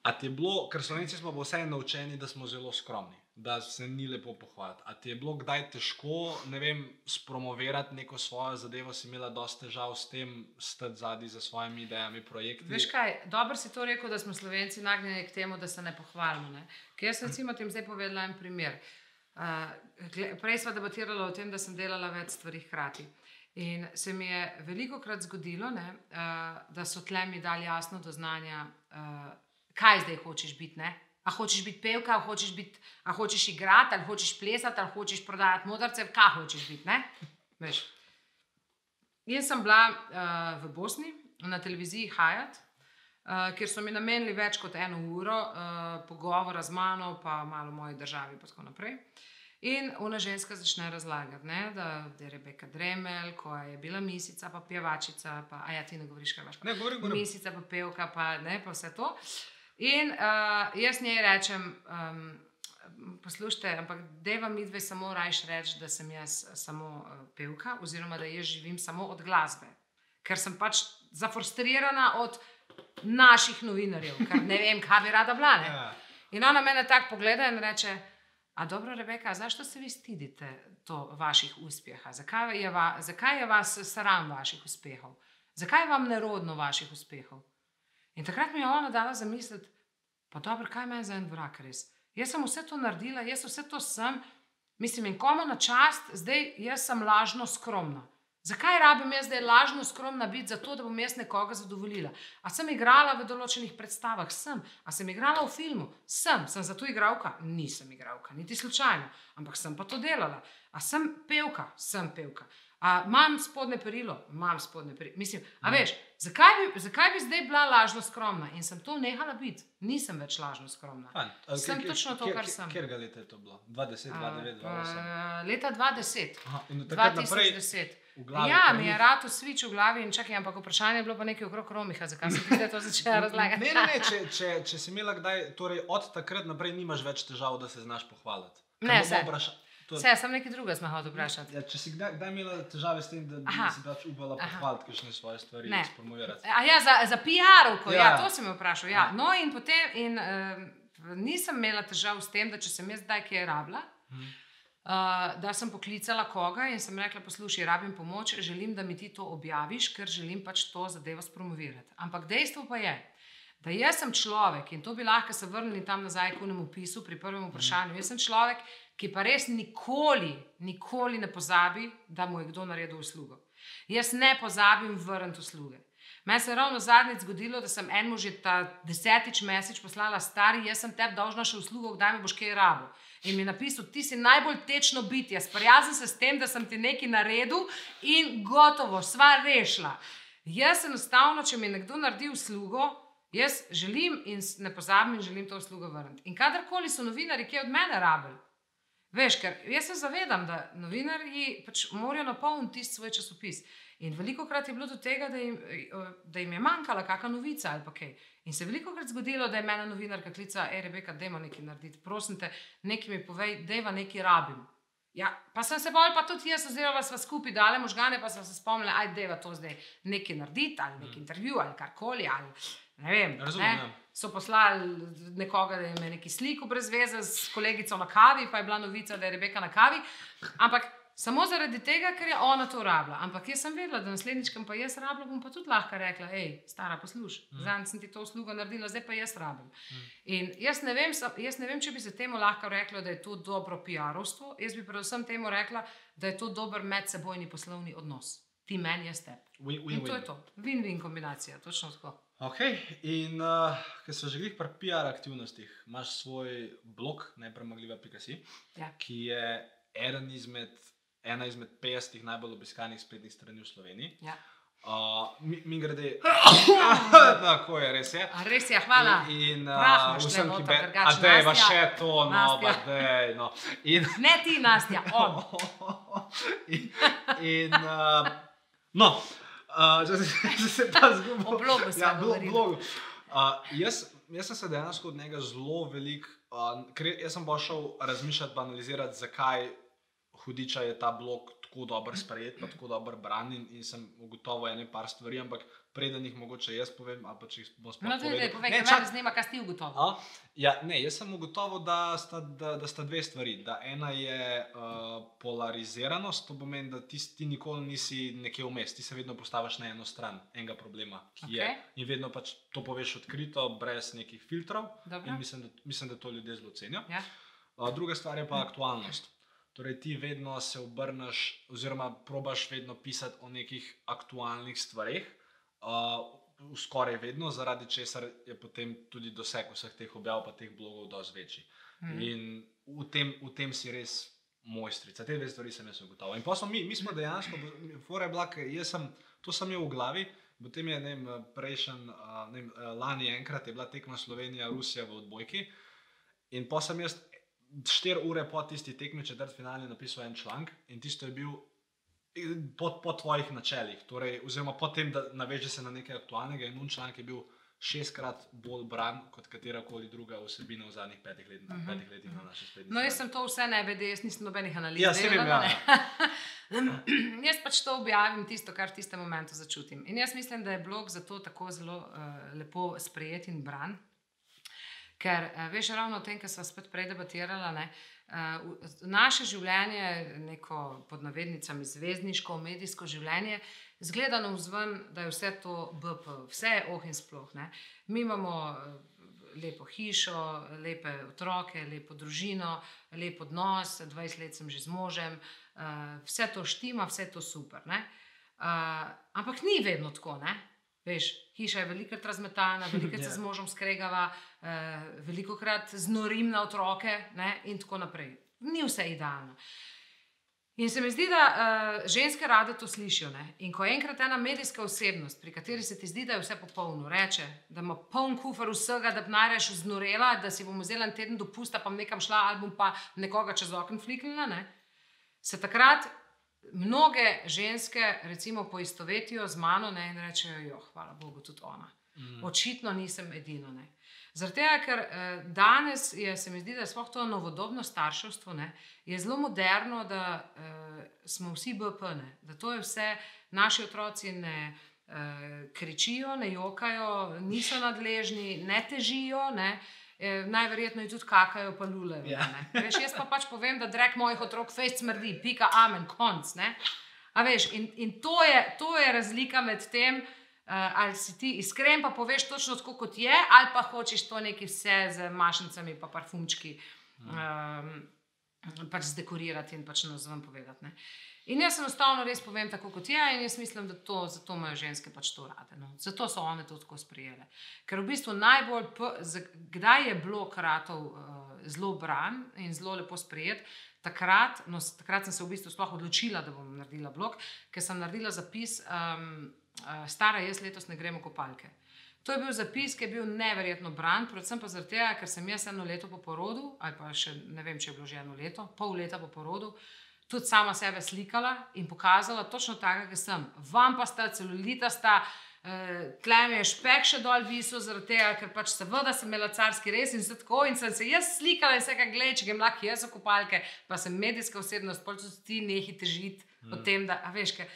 A ti je bilo, ker slovenci smo vseeno naučeni, da smo zelo skromni, da se ni lepo pohvaliti. A ti je bilo kdaj težko, ne vem, spromovirati neko svojo zadevo, si imela dosta težav s tem, stati zadaj za svojimi idejami, projekti? Veš kaj, dobro si to rekel, da smo slovenci nagnjeni k temu, da se ne pohvalimo. Ne? Ker jaz sem recimo tem zdaj povedala en primer. Uh, prej smo debatirali o tem, da sem delala več stvari hkrati. In se mi je veliko krat zgodilo, ne, uh, da so tle mi dali jasno do znanja, uh, kaj zdaj hočeš biti. Ne? A hočeš biti pevka, a hočeš, biti, a hočeš igrati, ali hočeš plesati, ali hočeš prodajati modrce, kaj hočeš biti. Jaz sem bila uh, v Bosni na televiziji Hayat, uh, kjer so mi namenili več kot eno uro uh, pogovora z mano, pa malo o moji državi in tako naprej. In ona ženska začne razlagati, ne, da, da je Rebeka Dremel, ko je bila misica, pa pjevačica, pa a ja, ti ne govoriš, kaj imaš. Ne, govorim, govorim. Misica, pa pevka, pa, ne, pa vse to. In uh, jaz njej rečem, um, poslušajte, ampak deva mi dve samo rajš reči, da sem jaz samo uh, pevka, oziroma da jaz živim samo od glasbe. Ker sem pač zafrustrirana od naših novinarjev, ker ne vem, kaj bi rada bila. ne. Ja. In ona mene tako pogleda in reče: A dobro, Rebeka, zašto se vi stidite to vaših uspjeha? Zakaj je, va, zakaj je vas sram vaših uspehov? Zakaj je vam nerodno vaših uspehov? In takrat mi je ona dala zamisliti, pa dobro, kaj meni za en vrak res. Jaz sem vse to naredila, jaz vse to sem, mislim, in komu na čast, zdaj jaz sem lažno skromna. Zakaj rabim jaz zdaj lažno skromna biti, zato da bom jaz nekoga zadovoljila? A sem igrala v določenih predstavah? Sem. A sem igrala v filmu? Sem. Sem zato igralka? Nisem igralka, niti slučajno, ampak sem pa to delala. A sem pevka? Sem pevka. A imam spodne perilo? Imam spodne perilo. Mislim, a veš, zakaj bi, zakaj bi zdaj bila lažno skromna? In sem to nehala biti. Nisem več lažno skromna. Fajn. A Sem kje- kje- točno to, kje- kar sem. Kjer ga leta je to bilo? 20, 29, 28. Uh, leta 2010. Aha, in od takrat naprej 2010. v glavi. Ja, mi je rado svič v glavi in čakaj, ampak vprašanje je bilo pa nekaj okrog Romiha, zakaj sem ti to začela razlagati. Ne, ne, ne, če, če, če si imela kdaj, torej od takrat naprej nimaš več težav, da se znaš pohvaliti. Ker Ne, bomo saj. To- Vse, sem nekaj drugega smo hoteli vprašati. Ja, če si kdaj, kdaj imela težave s tem, da bi Aha. si pač upala pohvaliti kakšne svoje stvari Ne. in spromovirati? A ja, za, za PR-ovko, ja. Ja. ja, to si me vprašal. Ja. No, in potem in, uh, nisem imela težav s tem, da če sem jaz zdaj kje rabila. Mhm. Uh, da sem poklicala koga in sem rekla: Poslušaj, rabim pomoč, želim, da mi ti to objaviš, ker želim pač to zadevo spromovirati. Ampak dejstvo pa je, da jaz sem človek in to bi lahko se vrnili tam nazaj k unemu pisu pri prvem vprašanju. Jaz sem človek, ki pa res nikoli, nikoli ne pozabi, da mu je kdo naredil uslugo. Jaz ne pozabim vrniti usluge. Meni se je ravno zadnjič zgodilo, da sem enemu že ta desetič mesec poslala stari, jaz sem tebi dolžna še uslugo, kdaj mi boš kaj rabo. In mi je napisal, ti si najbolj tečno bitje, sprijazni se s tem, da sem ti nekaj naredil in gotovo, sva rešila. Jaz enostavno, če mi nekdo naredi uslugo, jaz želim in ne pozabim in želim to uslugo vrniti. In kadarkoli so novinari, ki od mene rabili, Veš, ker jaz se zavedam, da novinarji pač morajo napolniti tisti svoj časopis. In veliko krat je bilo do tega, da jim, da jim je manjkala kakšna novica ali pa kaj. In se je veliko krat zgodilo, da je mena novinarka klicala, hej, Rebeka, dajmo nekaj narediti, prosim te, nekaj mi povej, dajva nekaj rabim. Ja, pa sem se bolj, pa tudi jaz, oziroma sva skupaj dale možgane, pa sem se spomnila, aj deva to zdaj nekaj narediti, ali neki intervju, ali karkoli, ali ne vem. Razumem, ne. ja. So poslali nekoga, da je neki sliko brez veze s kolegico na kavi, pa je bila novica, da je Rebeka na kavi. Ampak samo zaradi tega, ker je ona to rabila. Ampak jaz sem vedela, da naslednjič, ko pa jaz rabila, bom pa tudi lahko rekla: hej, stara, poslušaj, mm. zdaj sem ti to uslugo naredila, zdaj pa jaz rabim. Mm. In jaz ne, vem, jaz ne vem, če bi se temu lahko reklo, da je to dobro PR-ovstvo. Jaz bi predvsem temu rekla, da je to dober medsebojni poslovni odnos. Ti meni, jaz tebi. In to je to. Win-win kombinacija, točno tako. Ok, in uh, ker so že glih pri PR aktivnostih, imaš svoj blog, nepremagljiva.si, Ja. ki je eden izmed, ena izmed 50 najbolj obiskanih spletnih strani v Sloveniji. Ja. Uh, mi, mi grede, tako je, res je. A res je, hvala. In, in uh, imaš vsem, ki noter, be, drugače a dej, pa še to, no, pa dej, no. In, Ne ti, Nastja, on. in, in uh, no, uh, če se, če se pa zgubil. O blogu sva ja, blo, govorili. blogu. Uh, jaz, jaz sem se dejansko od njega zelo velik, uh, jaz sem pa šel razmišljati, analizirati, zakaj hudiča je ta blog tako dobro sprejet, pa tako dobro branjen in sem ugotovil ene par stvari, ampak preden jih mogoče jaz povem, ali pa če jih bo sploh No, tudi, da povej, Ne, čak- zanima, kaj si ti ugotovil. A? Ja, ne, jaz sem ugotovil, da sta, da, da sta dve stvari. Da ena je uh, polariziranost, to pomeni, da ti, ti nikoli nisi nekje vmes, ti se vedno postaviš na eno stran enega problema, ki okay. je. In vedno pač to poveš odkrito, brez nekih filtrov. Dobro. In mislim, da, mislim, da to ljudje zelo cenijo. Ja. Uh, druga stvar je pa aktualnost. Torej, ti vedno se obrneš, oziroma probaš vedno pisati o nekih aktualnih stvareh, uh, skoraj vedno, zaradi česar je potem tudi doseg vseh teh objav, pa teh blogov, dosti večji. Mhm. In v tem, v tem si res mojstrica. Te dve stvari sem jaz ugotovil. In pa smo mi, mi smo dejansko, bila, ker jaz sem, to sem imel v glavi. Potem je ne prejšen, a, ne a, lani enkrat je bila tekma Slovenija-Rusija v odbojki. In pa sem jaz štiri ure po tisti tekmi, četrt finale, napisal en članek in tisto je bil po, po tvojih načelih. Torej, oziroma po tem, da naveže se na nekaj aktualnega in un članek je bil šestkrat bolj bran kot katera koli druga vsebina v zadnjih petih, let, uh -huh. petih letih na naši spletni Mhm. No, jaz strani. sem to vse ne vedel, jaz nisem nobenih analiz. Ja, saj vem, ja. jaz pač to objavim, tisto, kar v tistem momentu začutim. In jaz mislim, da je blog zato tako zelo uh, lepo sprejet in bran. Ker uh, veš, ravno o tem, kar smo spet prej debatirali, ne, uh, naše življenje, neko pod navednicami zvezdniško, medijsko življenje, zgleda na vzven, da je vse to BP, vse je oh in sploh. Ne. Mi imamo eh, lepo hišo, lepe otroke, lepo družino, lep odnos, 20 let sem že z možem, vse to štima, vse to super. ne. Uh, ampak ni vedno tako. Ne? Veš, hiša je velikokrat razmetana, velikokrat se Ja. z možem skregava, uh, veliko krat znorim na otroke ne? in tako naprej. Ni vse idealno. In se mi zdi, da uh, ženske rade to slišijo. Ne? In ko enkrat ena medijska osebnost, pri kateri se ti zdi, da je vse popolno, reče, da ima poln kufr vsega, da bi najraje znorela, da si bom vzela en teden dopusta, pa bom nekam šla, ali bom pa nekoga čez okno fliknila, ne? se takrat mnoge ženske recimo poistovetijo z mano ne? in rečejo, jo, hvala Bogu, tudi ona. Mm. Očitno nisem edina. Ne. Zaradi tega, ker eh, danes je, se mi zdi, da je to novodobno starševstvo, ne, je zelo moderno, da eh, smo vsi BP, ne, da to je vse, naši otroci ne eh, kričijo, ne jokajo, niso nadležni, ne težijo. Ne, eh, Najverjetneje tudi kakajo, pa lulejo. Ja. Yeah. Veš, jaz pa pač povem, da drek mojih otrok fejst smrdi, pika, amen, konc. Ne? A veš, in, in to, je, to je razlika med tem, uh, ali si ti iskren, pa poveš točno tako, kot je, ali pa hočeš to neki vse z mašnicami, pa parfumčki um, pač zdekorirati in pač na zven povedati. Ne? In jaz enostavno res povem tako, kot je, in jaz mislim, da to, zato imajo ženske pač to rade. No. Zato so one to tako sprejele. Ker v bistvu najbolj, p- z- kdaj je blok ratov uh, zelo bran in zelo lepo sprejet, takrat, no, takrat sem se v bistvu odločila, da bom naredila blok, ker sem naredila zapis, um, uh, stara jaz letos ne gremo kopalke. To je bil zapis, ki je bil neverjetno bran, predvsem pa zaradi tega, ker sem jaz eno leto po porodu, ali pa še ne vem, če je bilo že eno leto, pol leta po porodu, tudi sama sebe slikala in pokazala točno tako, kot sem. Vam pa sta celulita, sta uh, tle mi je špek še dol visel, zaradi tega, ker pač seveda sem imela carski res in vse tako. In sem se jaz slikala in vse, kaj gledaj, če grem lahko jaz v kopalke, pa sem medijska osebnost, pol tudi ti nehi težiti mm. o tem, da, veš, kaj.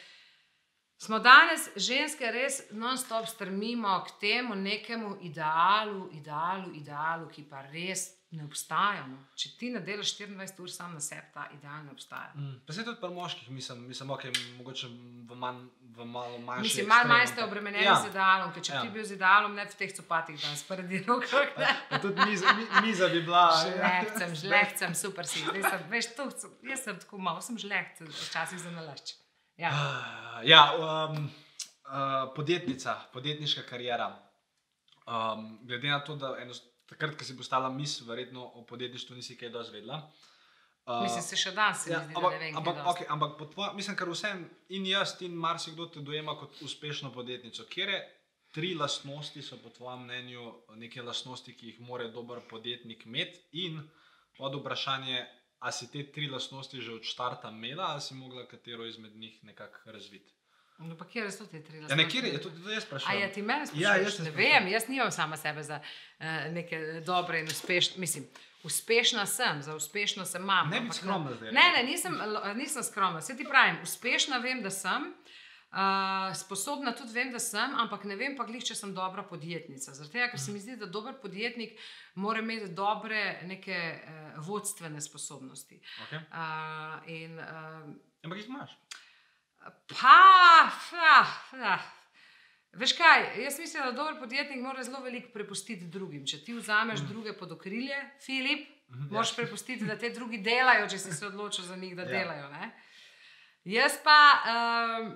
Smo danes ženske res non-stop strmimo k temu nekemu idealu, idealu, idealu, ki pa res ne obstaja. No. Če ti ne delaš 24 ur sam na sebi, ta ideal ne obstaja. Mm. Pa se tudi pri moških, mislim, mislim okay, mogoče v, manj, v malo manjši. Mislim, malo manj ste obremenjeni Ja. z idealom, ker če Ja. ja. ti bi bil z idealom, ne v teh copatih danes, prvi rokah. Tudi miza, mi, miza bi bila. Žlehcem, žlehcem, super si. Zdaj sem, veš, to, jaz sem tako malo, sem žlehc, včasih za nalašč. Ja. Ah, Ja, um, uh, podjetnica, podjetniška karijera. Um, glede na to, da eno, takrat, ko si postala mis, verjetno o podjetništvu nisi kaj dozvedla. Uh, Mislim, se še danes Ja, zdi, ampak, da ne vem, ampak, dosti. okay, ampak po tvojem, mislim, ker vsem in jaz, in marsikdo te dojema kot uspešno podjetnico. Kje tri lastnosti so po tvojem mnenju neke lastnosti, ki jih mora dober podjetnik imeti? In pod vprašanje, a si te tri lastnosti že od začetka imela, ali si mogla katero izmed njih nekako razviti? No, pa kje so te tri Ja, lastnosti? nekje je tudi to jaz A sprašujem. ja, ti meni Ja, sprašuješ? jaz te ne vem, jaz nimam sama sebe za uh, neke dobre in uspešne. Mislim, uspešna sem, za uspešno sem mam. Ne bi skromna zdaj Ne, ne, nisem, nisem skromna. Se ti pravim, uspešna vem, da sem. Uh, sposobna tudi vem, da sem, ampak ne vem pa glih, če sem dobra podjetnica. Tega, ker se mi zdi, da dober podjetnik mora imeti dobre neke uh, vodstvene sposobnosti. Okay. Uh, in, uh, Ampak jih imaš. Pa, fa, fa. Veš kaj, jaz mislim, da dober podjetnik mora zelo veliko prepustiti drugim. Če ti vzameš mm. druge pod okrilje, Filip, Mhm, ja. moraš prepustiti, da te drugi delajo, če si se odločil za njih, da Ja. ja. delajo. Ne? Jaz pa um,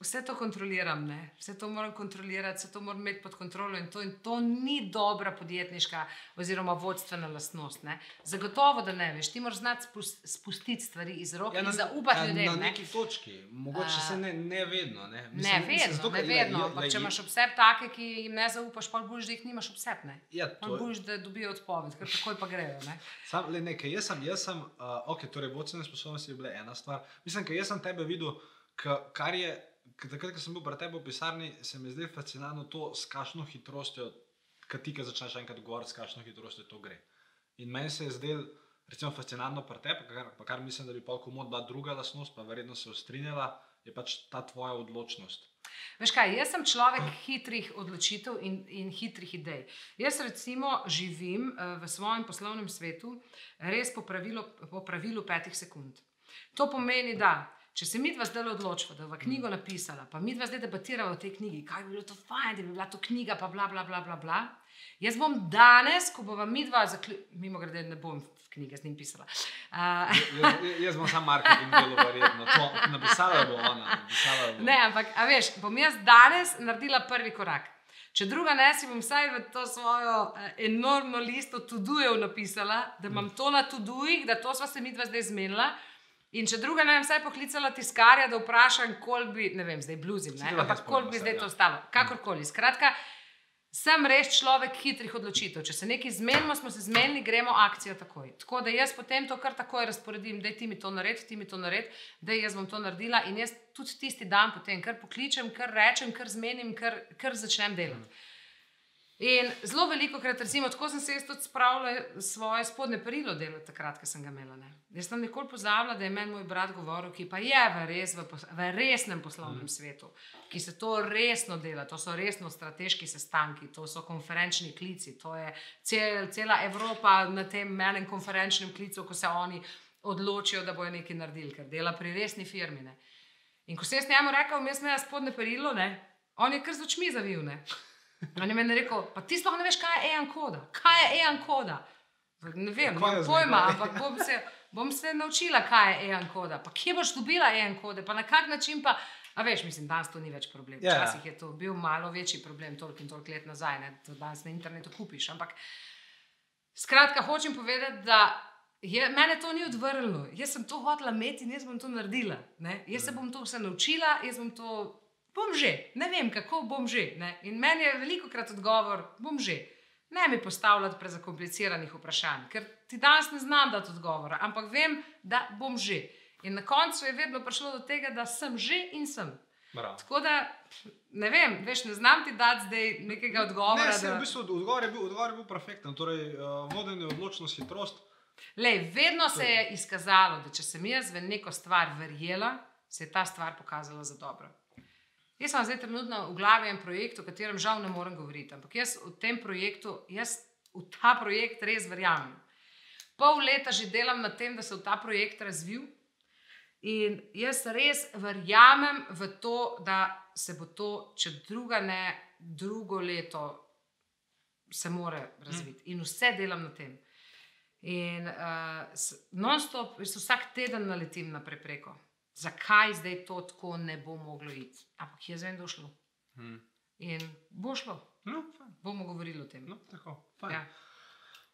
vse to kontroliram, ne? vse to moram kontrolirati, vse to moram imeti pod kontrolo in to, in to ni dobra podjetniška oziroma vodstvena lastnost. Ne? Zagotovo, da ne veš, ti moraš znati spust, spustiti stvari iz rok ja, in zaupati ja, ljudem. Na ne. neki točki, mogoče se ne, ne vedno. Ne, Ne, Mislim, vedno, zato, ne vedno. Ampak le- če imaš ob sebi take, ki jim ne zaupaš, pa boš, da jih nimaš ob sebi. Ne? Ja, boš, da dobijo odpoved, ker takoj pa grejo. Ne? Sam, le nekaj, jaz sem, jaz sem uh, ok, torej vodstvene sposobnosti je bila ena stvar. Mislim, ker jaz sem tebe videl, ka, kar je, takrat, ko sem bil pri tebi v pisarni, se mi zdi fascinantno to, s kakšno hitrostjo, kad ti, ki začneš enkrat govoriti, s kakšno hitrostjo to gre. In meni se je zdel, recimo, fascinantno pri tebi, pa pa kar mislim, da bi pa komod bila druga lastnost, pa verjetno se ustrinjala, je pač ta tvoja odločnost. Veš kaj, jaz sem človek hitrih odločitev in, in hitrih idej. Jaz recimo živim eh, v svojem poslovnem svetu res po pravilu, po pravilu petih sekund. To pomeni, da če se mi dva zdaj odločiva, da bo knjigo napisala, pa mi dva zdaj debatiramo o tej knjigi, kaj bi bilo to fajn, da bi bila to knjiga, pa bla bla bla bla. bla. Jaz bom danes, ko bova mi dva zaključila, mimo grede ne bom knjige z njim pisala. Uh, Jaz, jaz bom sam marketing delo, verjetno. To, napisala bo ona. Napisala bo. Ne, ampak, a veš, bom jaz danes naredila prvi korak. Če druga ne, si bom vsaj v to svojo eh, enormno listo tudujev napisala, da imam to na tudujih, da to sva se mi dva zdaj zmenila. In če druga ne, vsaj poklicala tiskarja, da vprašam, koliko bi, ne vem, zdaj bluzim, ne, ampak koliko bi zdaj ja. to stalo. Kakorkoli. Skratka, sem res človek hitrih odločitev. Če se nekaj zmenimo, smo se zmenili, gremo akcijo takoj. Tako da jaz potem to kar takoj razporedim, da ti mi to naredi, ti mi to naredi, da jaz bom to naredila in jaz tudi tisti dan potem kar pokličem, kar rečem, kar zmenim, kar, kar začnem delati. In zelo veliko krat, recimo, tako sem se jaz tudi spravila svoje spodne perilo delati, takrat, ko sem ga imela. Ne. Jaz sem nikoli pozabila, da je meni moj brat govoril, ki pa je v, res, v, pos- v resnem poslovnem mm. svetu, ki se to resno dela, to so resno strateški sestanki, to so konferenčni klici, to je cel, cela Evropa na tem menem konferenčnem klicu, ko se oni odločijo, da bojo nekaj naredili, ker dela pri resni firmi. Ne. In ko sem jaz njemu rekel, jaz imam spodne perilo, ne, on je kar z očmi zavil. Ne. On je meni rekel, pa ti sploh ne veš, kaj je EAN koda. Kaj je EAN koda? Ne vem, nimam zdaj, pojma, ampak bom se, bom se naučila, kaj je EAN koda. Pa kje boš dobila EAN kode, pa na kak način pa. A veš, mislim, danes to ni več problem. Ja, ja. Včasih je to bil malo večji problem, toliko in toliko let nazaj, ne, to danes na internetu kupiš. Ampak skratka, hočem povedati, da je, mene to ni odvrnilo. Jaz sem to hotela imeti in jaz bom to naredila. Ne. Jaz se bom to vse naučila, jaz bom to bom že, ne vem, kako bom že. Ne? In meni je veliko krat odgovor, bom že. Ne mi postavljati prezakompliciranih vprašanj, ker ti danes ne znam dati odgovora, ampak vem, da bom že. In na koncu je vedno prišlo do tega, da sem že in sem. Bravo. Tako da, ne vem, veš, ne znam ti dati zdaj nekega odgovora. Ne, se, da... v bistvu, odgovor, je bil, odgovor je bil perfekten. Torej, uh, vodenje, odločnost, hitrost. Lej, vedno se je izkazalo, da če sem jaz v neko stvar verjela, se je ta stvar pokazala za dobro. Jaz sem zdaj trenutno v glavi en projekt, o katerem žal ne morem govoriti, ampak jaz v tem projektu, jaz v ta projekt res verjamem. Pol leta že delam na tem, da se v ta projekt razvil. In jaz res verjamem v to, da se bo to, če druga ne, drugo leto se more razviti. In vse delam na tem. In uh, non-stop, vsak teden naletim na prepreko. Zakaj zdaj to tako ne bo moglo iti? Ampak jaz vem, da bo šlo. Hmm. In bo šlo, No, fajn. bomo govorili o tem. No, tako, fajn. Ja.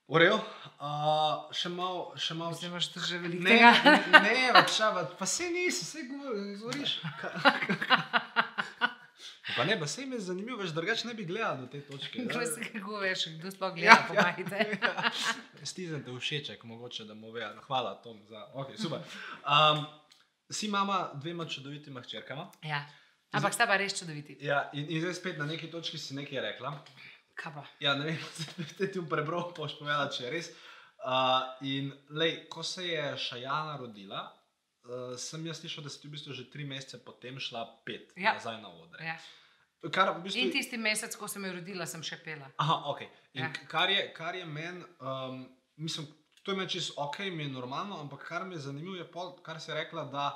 Urejo, uh, še malo, še malo. Zdaj imaš že veliko Ne, tega. ne, ne, več šava, pa se nisi, se govoriš. Pa ne, pa se mi je zanimivo, več drugače ne bi gledal do te točke. Kdo se kako veš, kdo sploh Ja, gleda, pomagajte. Stizen te všeček, mogoče da mu ve. Hvala, Tom, za. Okay, super. Um, si mama dvema čudovitima hčerkama. Ja. Ampak sta pa res čudoviti. Ja, in, in zdaj spet na neki točki si nekaj rekla. Kaj pa? Ja, ne vem, če ti prebral, boš povedala, če je res. Uh, in lej, ko se je Šajana rodila, uh, sem jaz slišal, da si ti v bistvu že tri mesece potem šla pet Ja. nazaj na odre. Ja. Kar v bistvu, In tisti mesec, ko sem jo rodila, sem še pela. Aha, ok. In ja. kar je, kar je meni, um, mislim, to je meni čisto ok, mi je normalno, ampak kar me je zanimivo, je pol, kar si rekla, da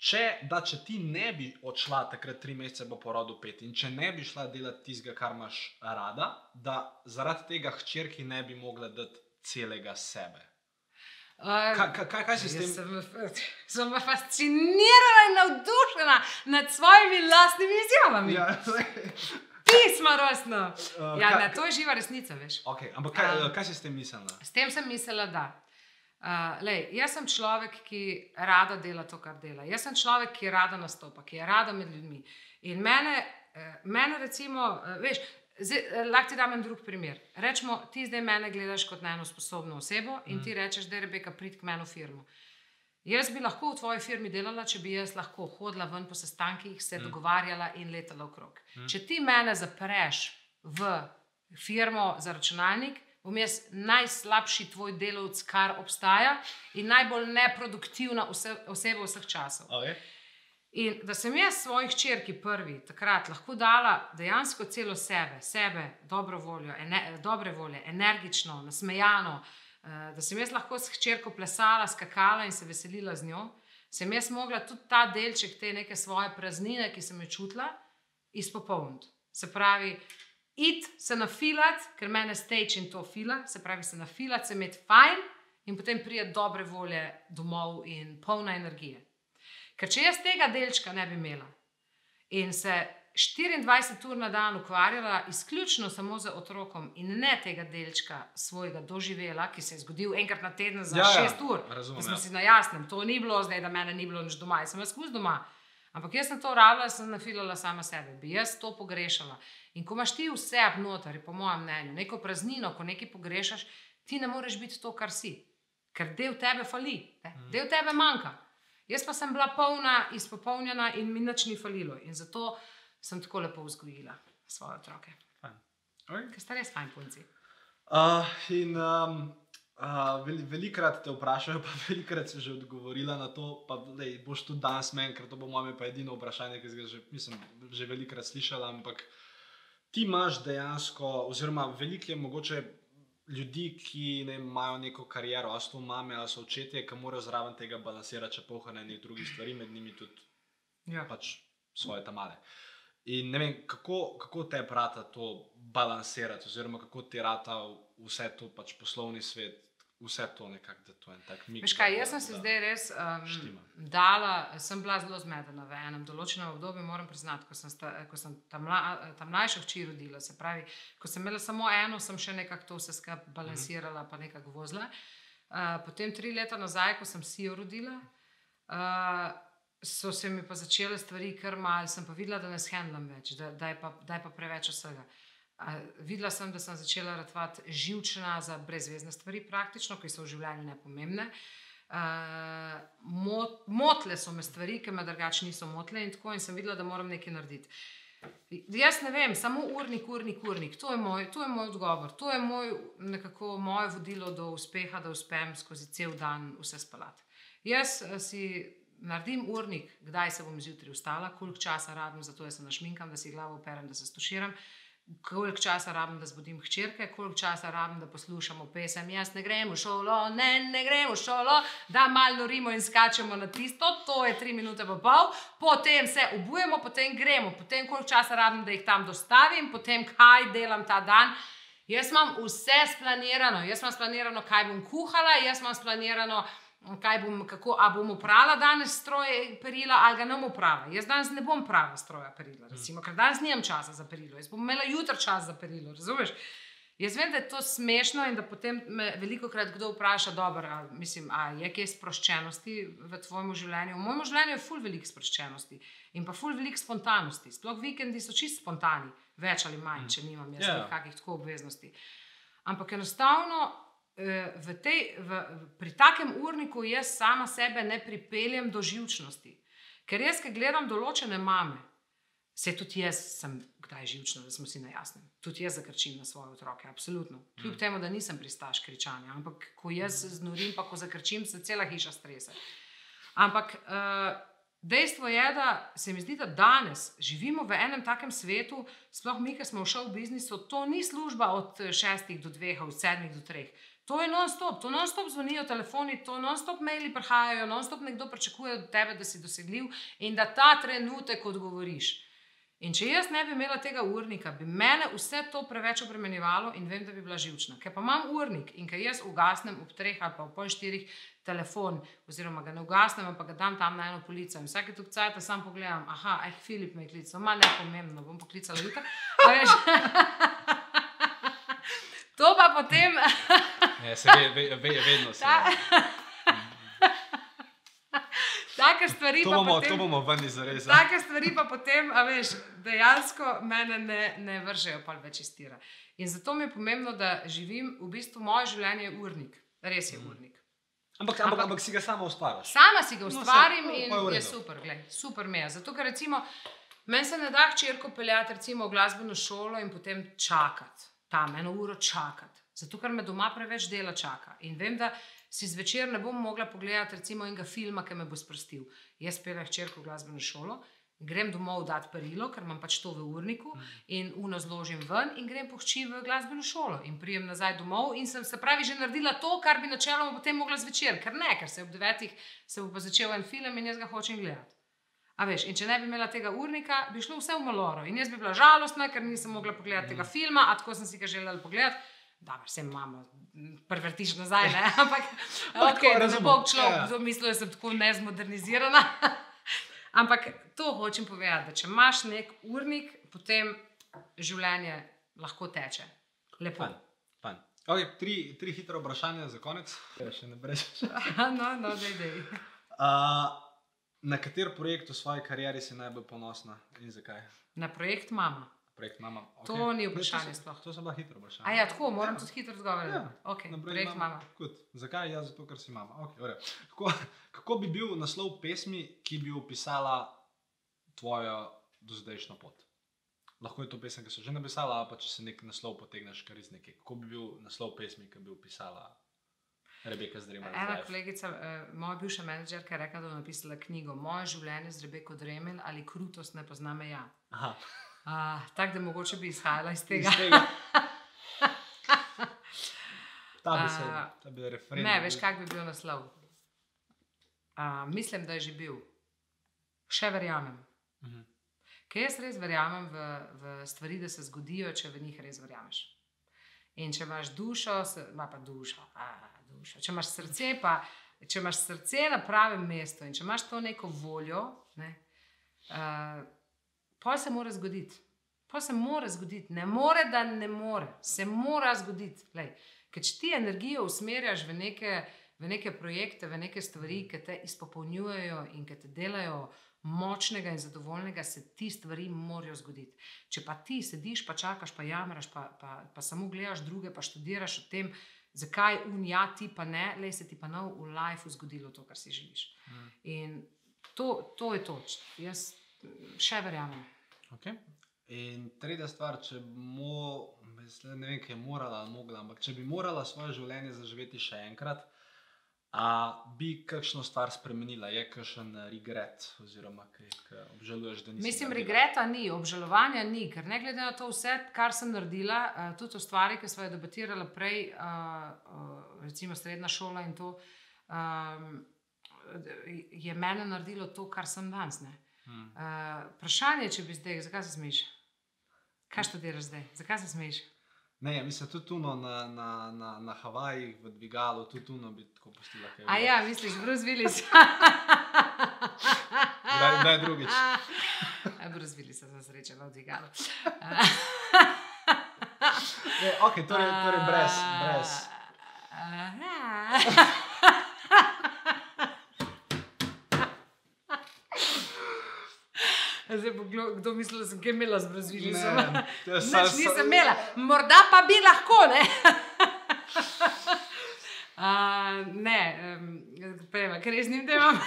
če, da če ti ne bi odšla takrat tri mesece po porodu pet in če ne bi šla delati tistega, kar imaš rada, da zaradi tega hčerki ne bi mogla dati celega sebe. Kaj, kaj, kaj, si s tem? sem, sem fascinirana in navdušena nad svojimi lastnimi izjavami. Ja. Pismo rosno. Uh, Ja, kaj- ne, to je živa resnica, veš. okay, ampak kaj, Um, kaj si s tem mislila? S tem sem mislila, da. Uh, lej, jaz sem človek, ki rada dela to, kar dela. Jaz sem človek, ki rada nastopa, ki je rada med ljudmi. In mene, eh, mene recimo, eh, veš, eh, lahko ti dam en drug primer. Rečemo, ti zdaj mene gledaš kot na eno sposobno osebo in ti rečeš, da je Rebeka prid k meni v firmo. Jaz bi lahko v tvoji firmi delala, če bi jaz lahko hodila ven po sestankih, se dogovarjala in letala okrog. Če ti mene zapreš v firmo za računalnik, bom jaz najslabši tvoj delavec, kar obstaja in najbolj neproduktivna ose oseba vseh časov. Okay. In da sem jaz svoji hčerki prvi takrat lahko dala dejansko celo sebe, sebe, dobro voljo, ene, dobre volje, energično, nasmejano, eh, da sem jaz lahko s hčerko plesala, skakala in se veselila z njo, sem jaz mogla tudi ta delček te neke svoje praznine, ki sem jo čutila, izpopolniti. Se pravi, id se nafilat, ker mene stage in to fila, se pravi, se nafilat, se imeti fajn in potem prije dobre volje domov in polna energije. Ker če jaz tega delčka ne bi imela in se 24 ur na dan ukvarjala izključno samo z otrokom in ne tega delčka svojega doživela, ki se je zgodil enkrat na teden za Ja, ja, 6 ur, razumem, smo ja. si na jasnem, to ni bilo zdaj, da mene ni bilo nič doma, jaz sem jaz skozi doma. Ampak jaz sem to rabila, sem nafilala sama sebe, bi jaz to pogrešala. In ko imaš ti vse abnotar, po mojem mnenju, neko praznino, ko nekaj pogrešaš, ti ne moreš biti to, kar si. Ker del tebe fali, ne? del tebe manjka. Jaz pa sem bila polna, izpopolnjena in mi nič ni falilo. In zato sem tako lepo vzgojila svoje otroke. Okay. Ker ste res fajn punci. Uh, in um, uh, vel, velikrat te vprašajo, pa velikrat si že odgovorila na to. Pa lej, boš tudi danes meni, ker to bo moje pa edino vprašanje, ki sem ga že, mislim, že velikrat slišala. Ampak ti imaš dejansko, oziroma veliko je mogoče ljudi, ki ne imajo neko kariero, a so mame ali so očetje, ki morajo zraven tega balansirati, če pohane nekaj drugih stvari, med njimi tudi Ja. pač svoje tamale. In ne vem, kako, kako te brata to balansirati, oziroma kako ti rata vse to, pač poslovni svet, vse to nekako, da to je en tak. Veš kaj, jaz sem se da- zdaj res um, štima. dala, sem bila zelo zmedena v enem določenem obdobju, moram priznati, ko sem, sta, ko sem ta, mla, ta mlajša hči rodila. Se pravi, ko sem imela samo eno, sem še nekako to vse skupaj balansirala, pa nekako vozila. Uh, potem tri leta nazaj, ko sem si jo rodila, uh, so se mi pa začele stvari kar mal, sem pa videla, da ne shendlam več, da, da, je pa, da je pa preveč vsega. Uh, videla sem, da sem začela ratvati živčna za brezvezne stvari, praktično, ki so v življenju nepomembne. Uh, mot, motle so me stvari, ki me drugače niso motle, in tako in sem videla, da moram nekaj narediti. Jaz ne vem, samo urnik, urnik, urnik. To je moj, to je moj odgovor, to je moj, nekako moje vodilo do uspeha, da uspem skozi cel dan vse spalati. Jaz eh, si naredim urnik, kdaj se bom zjutraj vstala, koliko časa rabim za to, da se našminkam, da si glavo operem, da se stuširam. Koliko časa rabim, da zbudim hčerke, koliko časa rabim, da poslušamo pesem. Jaz ne grem v šolo, ne, ne grem v šolo, da malo norimo in skačemo na tisto, to je tri minute pa pol, potem se obujemo, potem gremo, potem koliko časa rabim, da jih tam dostavim, potem kaj delam ta dan. Jaz imam vse splanirano, jaz imam splanirano, kaj bom kuhala, jaz imam splanirano, kaj bom, kako, a bom uprala danes stroje perila ali ga ne bom uprala. Jaz danes ne bom prala stroja perila, recimo, ker danes nimam časa za perilo, jaz bom imela jutri čas za perilo, razumeš? Jaz vem, da je to smešno in da potem me veliko krat kdo vpraša, dobro, a, mislim, a je kaj sproščenosti v tvojem življenju. V mojem življenju je ful veliko sproščenosti in pa ful veliko spontanosti. Sploh vikendi so čist spontani, več ali manj, če nimam jaz Ja. yeah. kakih tako obveznosti. Ampak enostavno v tej, v, pri takem urniku jaz sama sebe ne pripeljem do živčnosti. Ker jaz, ki gledam določene mame, se tudi jaz sem kdaj živčna, da smo si na jasnem. Tudi jaz zakrčim na svoje otroke, absolutno. Kljub temu, da nisem pristaš kričanja, ampak ko jaz znorim, pa ko zakrčim, se cela hiša strese. Ampak uh, dejstvo je, da se mi zdi, da danes živimo v enem takem svetu, sploh mi, ki smo v šovu biznisu, to ni služba od šestih do dveh, od sedmih do treh. To je non-stop, to non-stop zvonijo telefoni, to non-stop maili prihajajo, non-stop nekdo pričakuje od tebe, da si dosegljiv in da ta trenutek odgovoriš. In če jaz ne bi imela tega urnika, bi mene vse to preveč obremenjevalo in vem, da bi bila živčna. Ker pa imam urnik in ker jaz ugasnem ob treh ali pa ob pol štirih telefon, oziroma ga ne ugasnem, ampak ga dam tam na eno polico in vsake tu cajt sam pogledam, aha, eh, Filip me je klical, malo ne pomembno, bom poklicala jutra. To pa potem, Ja, se ve, ve, ve, vedno se. Ta- take stvari To pa bomo, potem. to bomo ven izrezali. Take stvari pa potem, a veš, dejansko mene ne, ne vržejo pa več iz tira. In zato mi je pomembno, da živim, v bistvu moje življenje je urnik, res je urnik. Ampak, ampak, ampak si ga samo ustvariš. Sama si ga No, ustvarim saj, to in je je super, glej, super mi je. Zato, ker recimo, meni se ne da hčerko peljati recimo v glasbeno šolo in potem čakati, tam eno uro čakati. Zato, ker me doma preveč dela čaka. In vem, da si zvečer ne bom mogla pogledati recimo enega filma, ki me bo sprostil. Jaz peljem hčerko v glasbeno šolo. Grem domov dati perilo, ker imam pač to v urniku, in uno zložim ven, in grem po hči v glasbeno šolo. In prijem nazaj domov, in sem se pravi že naredila to, kar bi načeloma potem mogla zvečer, ker ne, ker se ob devetih se bo pa začel en film in jaz ga hočem gledati. A veš, in če ne bi imela tega urnika, bi šlo vse v maloro. In jaz bi bila žalostna, ker nisem mogla pogledati tega filma, a tako sem si ga želela pogledati. Da, vse imamo, prevrtiš nazaj, ne? ampak okay, da ne razumem. bo človek Ja, ja. mislil, da sem tako nezmodernizirana. ampak to hočem povedati, da če imaš nek urnik, potem življenje lahko teče. Lepo. Fajn, fajn. Okay, tri, tri hitre vprašanja za konec. Ja, še ne brez. no, no, dej, dej. Uh, na kater projekt v svoji karieri si najbolj ponosna in zakaj? Na projekt mama. Projekt mama. To ni vprašanje sploh. To so bila hitra vprašanja. A ja, tako, moram tudi hitro odgovoriti. Ja, okay, na projekt mama. Good. Zakaj? Ja, zato, ker si mama. Okay, redu. kako, kako bi bil naslov pesmi, ki bi opisala tvojo dozdajšnjo pot? Lahko je to pesem, ki so že napisala, ali pa če se nek naslov potegneš kar iz neke. Kako bi bil naslov pesmi, ki bi opisala Rebeka Zdremer? Ena kolegica, eh, moja bivša menedžerka, je rekla, da bo napisala knjigo Moje življenje z Rebeko Dremelj ali krutost ne pozna meja. Aha, Uh, Tako da mogoče bi izhajala iz iz tega. tega. Ta bi se, A, ta bi referendum. Ne, veš, kak bi bil naslov. Uh, mislim, da je že bil. Še verjamem. Mhm. Ker jaz res verjamem v, v stvari, da se zgodijo, če v njih res verjameš. In če imaš dušo, ima pa dušo, a, dušo. Če imaš srce, pa če imaš srce na pravem mestu in če imaš to neko voljo, ne, uh, pa se mora zgoditi. Pa se mora zgoditi, ne more, da ne more, se mora zgoditi. Ker če ti energijo usmerjaš v neke, v neke projekte, v neke stvari, ki te izpopolnjujejo in ki te delajo močnega in zadovoljnega, se ti stvari morajo zgoditi. Če pa ti sediš, pa čakaš, pa jamraš, pa, pa, pa samo gledaš druge, pa študiraš o tem, zakaj unija ti pa ne, le se ti pa nov v lifeu zgodilo to, kar si želiš. Mhm. In to, to je to. Jaz mm, še verjamem. Okay. In tretja stvar, če mo, mislim, ne vem, kaj je morala, ali mogla, ampak če bi morala svoje življenje zaživeti še enkrat, a bi kakšno stvar spremenila, je kakšen regret, oziroma kaj, kaj obžaluješ, da nisi. Mislim, naredila? regreta ni, obžalovanja ni, ker ne glede na to vse, kar sem naredila, uh, tudi o stvari, ki smo jo debatirali prej, uh, uh, recimo srednja šola in to, je mene naredilo to, kar sem danes. ne. Hmm. Uh, vprašanje je, če bi zdaj, zakaj se smeješ? Kaj študiraš zdaj? Zakaj se smeješ? Ne, ja, mislim, tudi tuno na, na, na, na Havajih, v dvigalu, tudi tuno bi tako postila. Kaj, A ja, misliš, Bruce Willis. Kdaj, kdaj drugič? Bruce Willis sem srečala v dvigalu. Je, ok, torej, torej brez. brez. Uh, Zdaj bo kdo, mislil, da sem kaj imela z brazilcem. Ne, Nič nisem imela, morda pa bi lahko, ne. Uh, ne, um, prema, ker res nim temam.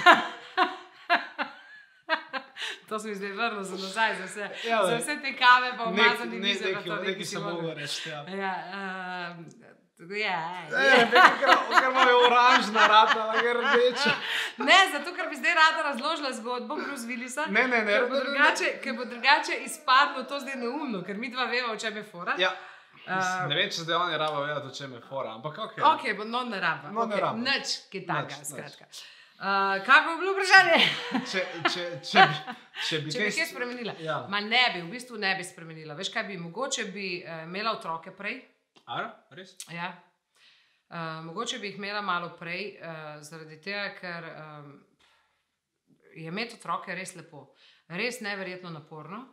to sem zdaj vrnil za nazaj, za vse, Ja, za vse te kave, pa Nek, umazani ne, mize. to, neki si sem mogel reči. Ja. Ja, um, ja, E, ja. ker, imajo oranžna rata, ali rdeča. Ne, zato ker bi zdaj rada razložila zgodbo Bruce Willisa. Ne, ne, ne. Ker bo, drugače, ker bo drugače izpadlo to zdaj neumno, ker mi dva veva, o čem je fora. Ja. Uh, Ne vem, če zdaj oni rabo vedeti, o čem je fora, ampak ok. Ok, bo no ne raba. No, ne okay. raba. Nič, ki takega, Nič, nič. skratka. Uh, kaj bo bilo vprašanje? Če, če, če, bi, če bi Če bi kaj kaj spremenila. Ja. Ma ne bi, v bistvu ne bi spremenila. Veš kaj bi, mogoče bi uh, imela otroke prej. A, res? Ja. Uh, mogoče bi jih imela malo prej, uh, zaradi tega, ker um, je imeti otroke res lepo, res neverjetno naporno.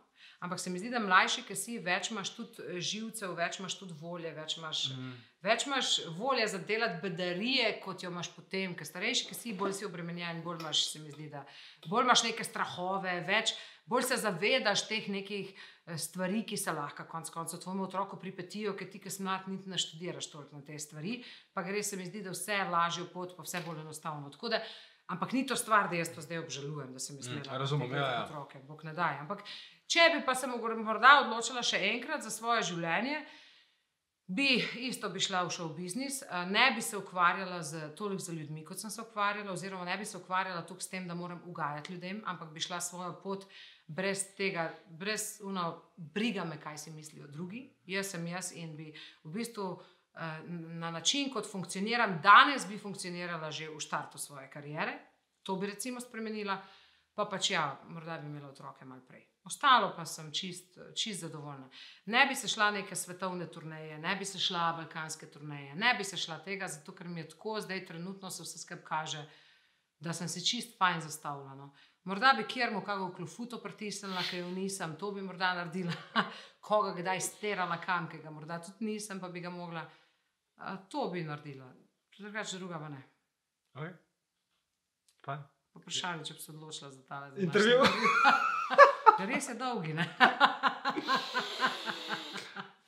Ampak se mi zdi, da mlajši, ki si, več imaš tudi živcev, več imaš tudi volje, več imaš, Mm. več imaš volje za delati bedarije, kot jo imaš potem. Ker starejši, ki si, bolj si obremenjen, bolj imaš, se mi zdi, da bolj imaš neke strahove, več, bolj se zavedaš teh nekih eh, stvari, ki se lahko konec koncev tvojemu otroku pripetijo, ker ti, ki si mlad, niti ne študiraš toliko na te stvari, pa gre se mi zdi, da vse je lažje pot, pa vse bolj enostavno. Tako Da, ampak ni to stvar, da jaz to zdaj obžalujem, da sem Mm, smela razumem, tega ja, ja. otroke, bog ne daj. Ampak če bi pa se morda odločila še enkrat za svoje življenje, bi isto bi šla v šov biznis, a ne bi se ukvarjala z toliko z ljudmi, kot sem se ukvarjala, oziroma ne bi se ukvarjala toliko s tem, da moram ugajati ljudem, ampak bi šla svojo pot brez tega, brez uno, briga me, kaj si mislijo drugi. Jaz sem jaz in bi v bistvu. eh, Na način, kot funkcioniram danes, bi funkcionirala že v startu svoje kariere, to bi recimo spremenila, pa pač ja, morda bi imela otroke malo prej. Ostalo pa sem čist, čist zadovoljna. Ne bi se šla neke svetovne turneje, ne bi se šla balkanske turneje, ne bi se šla tega, zato ker mi je tako, zdaj trenutno se vse skupaj kaže, da sem si čist fajn zastavljena. no. Morda bi kjer mu kako klofuto pritisnila, ker jo nisem, to bi morda naredila, koga kdaj sterala kam, ki ga morda tudi nisem, pa bi ga mogla. A, to bi naredila, drugače druga pa ne. Okay. Pa Vprašali, če bi se odločila za ta Intervju. Res je dolgi.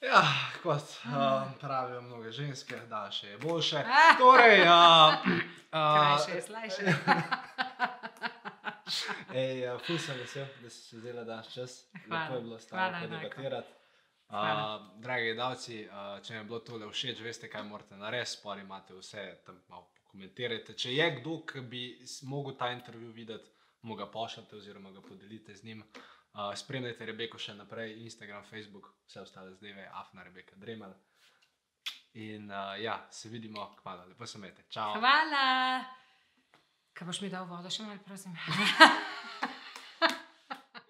Ja, kot uh, pravijo mnoge ženske, da še je boljše. Torej, uh, Krajše uh, je, slajše. Ej, uh, ful sem vesel, da si se vzela danes čas. Hvala. Lepo je bilo s Hvala, tabo. Hvala. Uh, dragi gledalci, uh, če vam je bilo tole všeč, veste, kaj morate narediti, spori imate vse, tam malo komentirajte. Če je kdo, ki bi mogel ta intervju videti, mu ga pošljite oziroma ga podelite z njim. Uh, spremljajte Rebeko še naprej, Instagram, Facebook, vse ostale zdaj, Afna Rebeka Dremel. In uh, ja, se vidimo, kmalo, lepo se imejte. Čau. Hvala. Kaj boš mi dal vodo, še malo, prosim?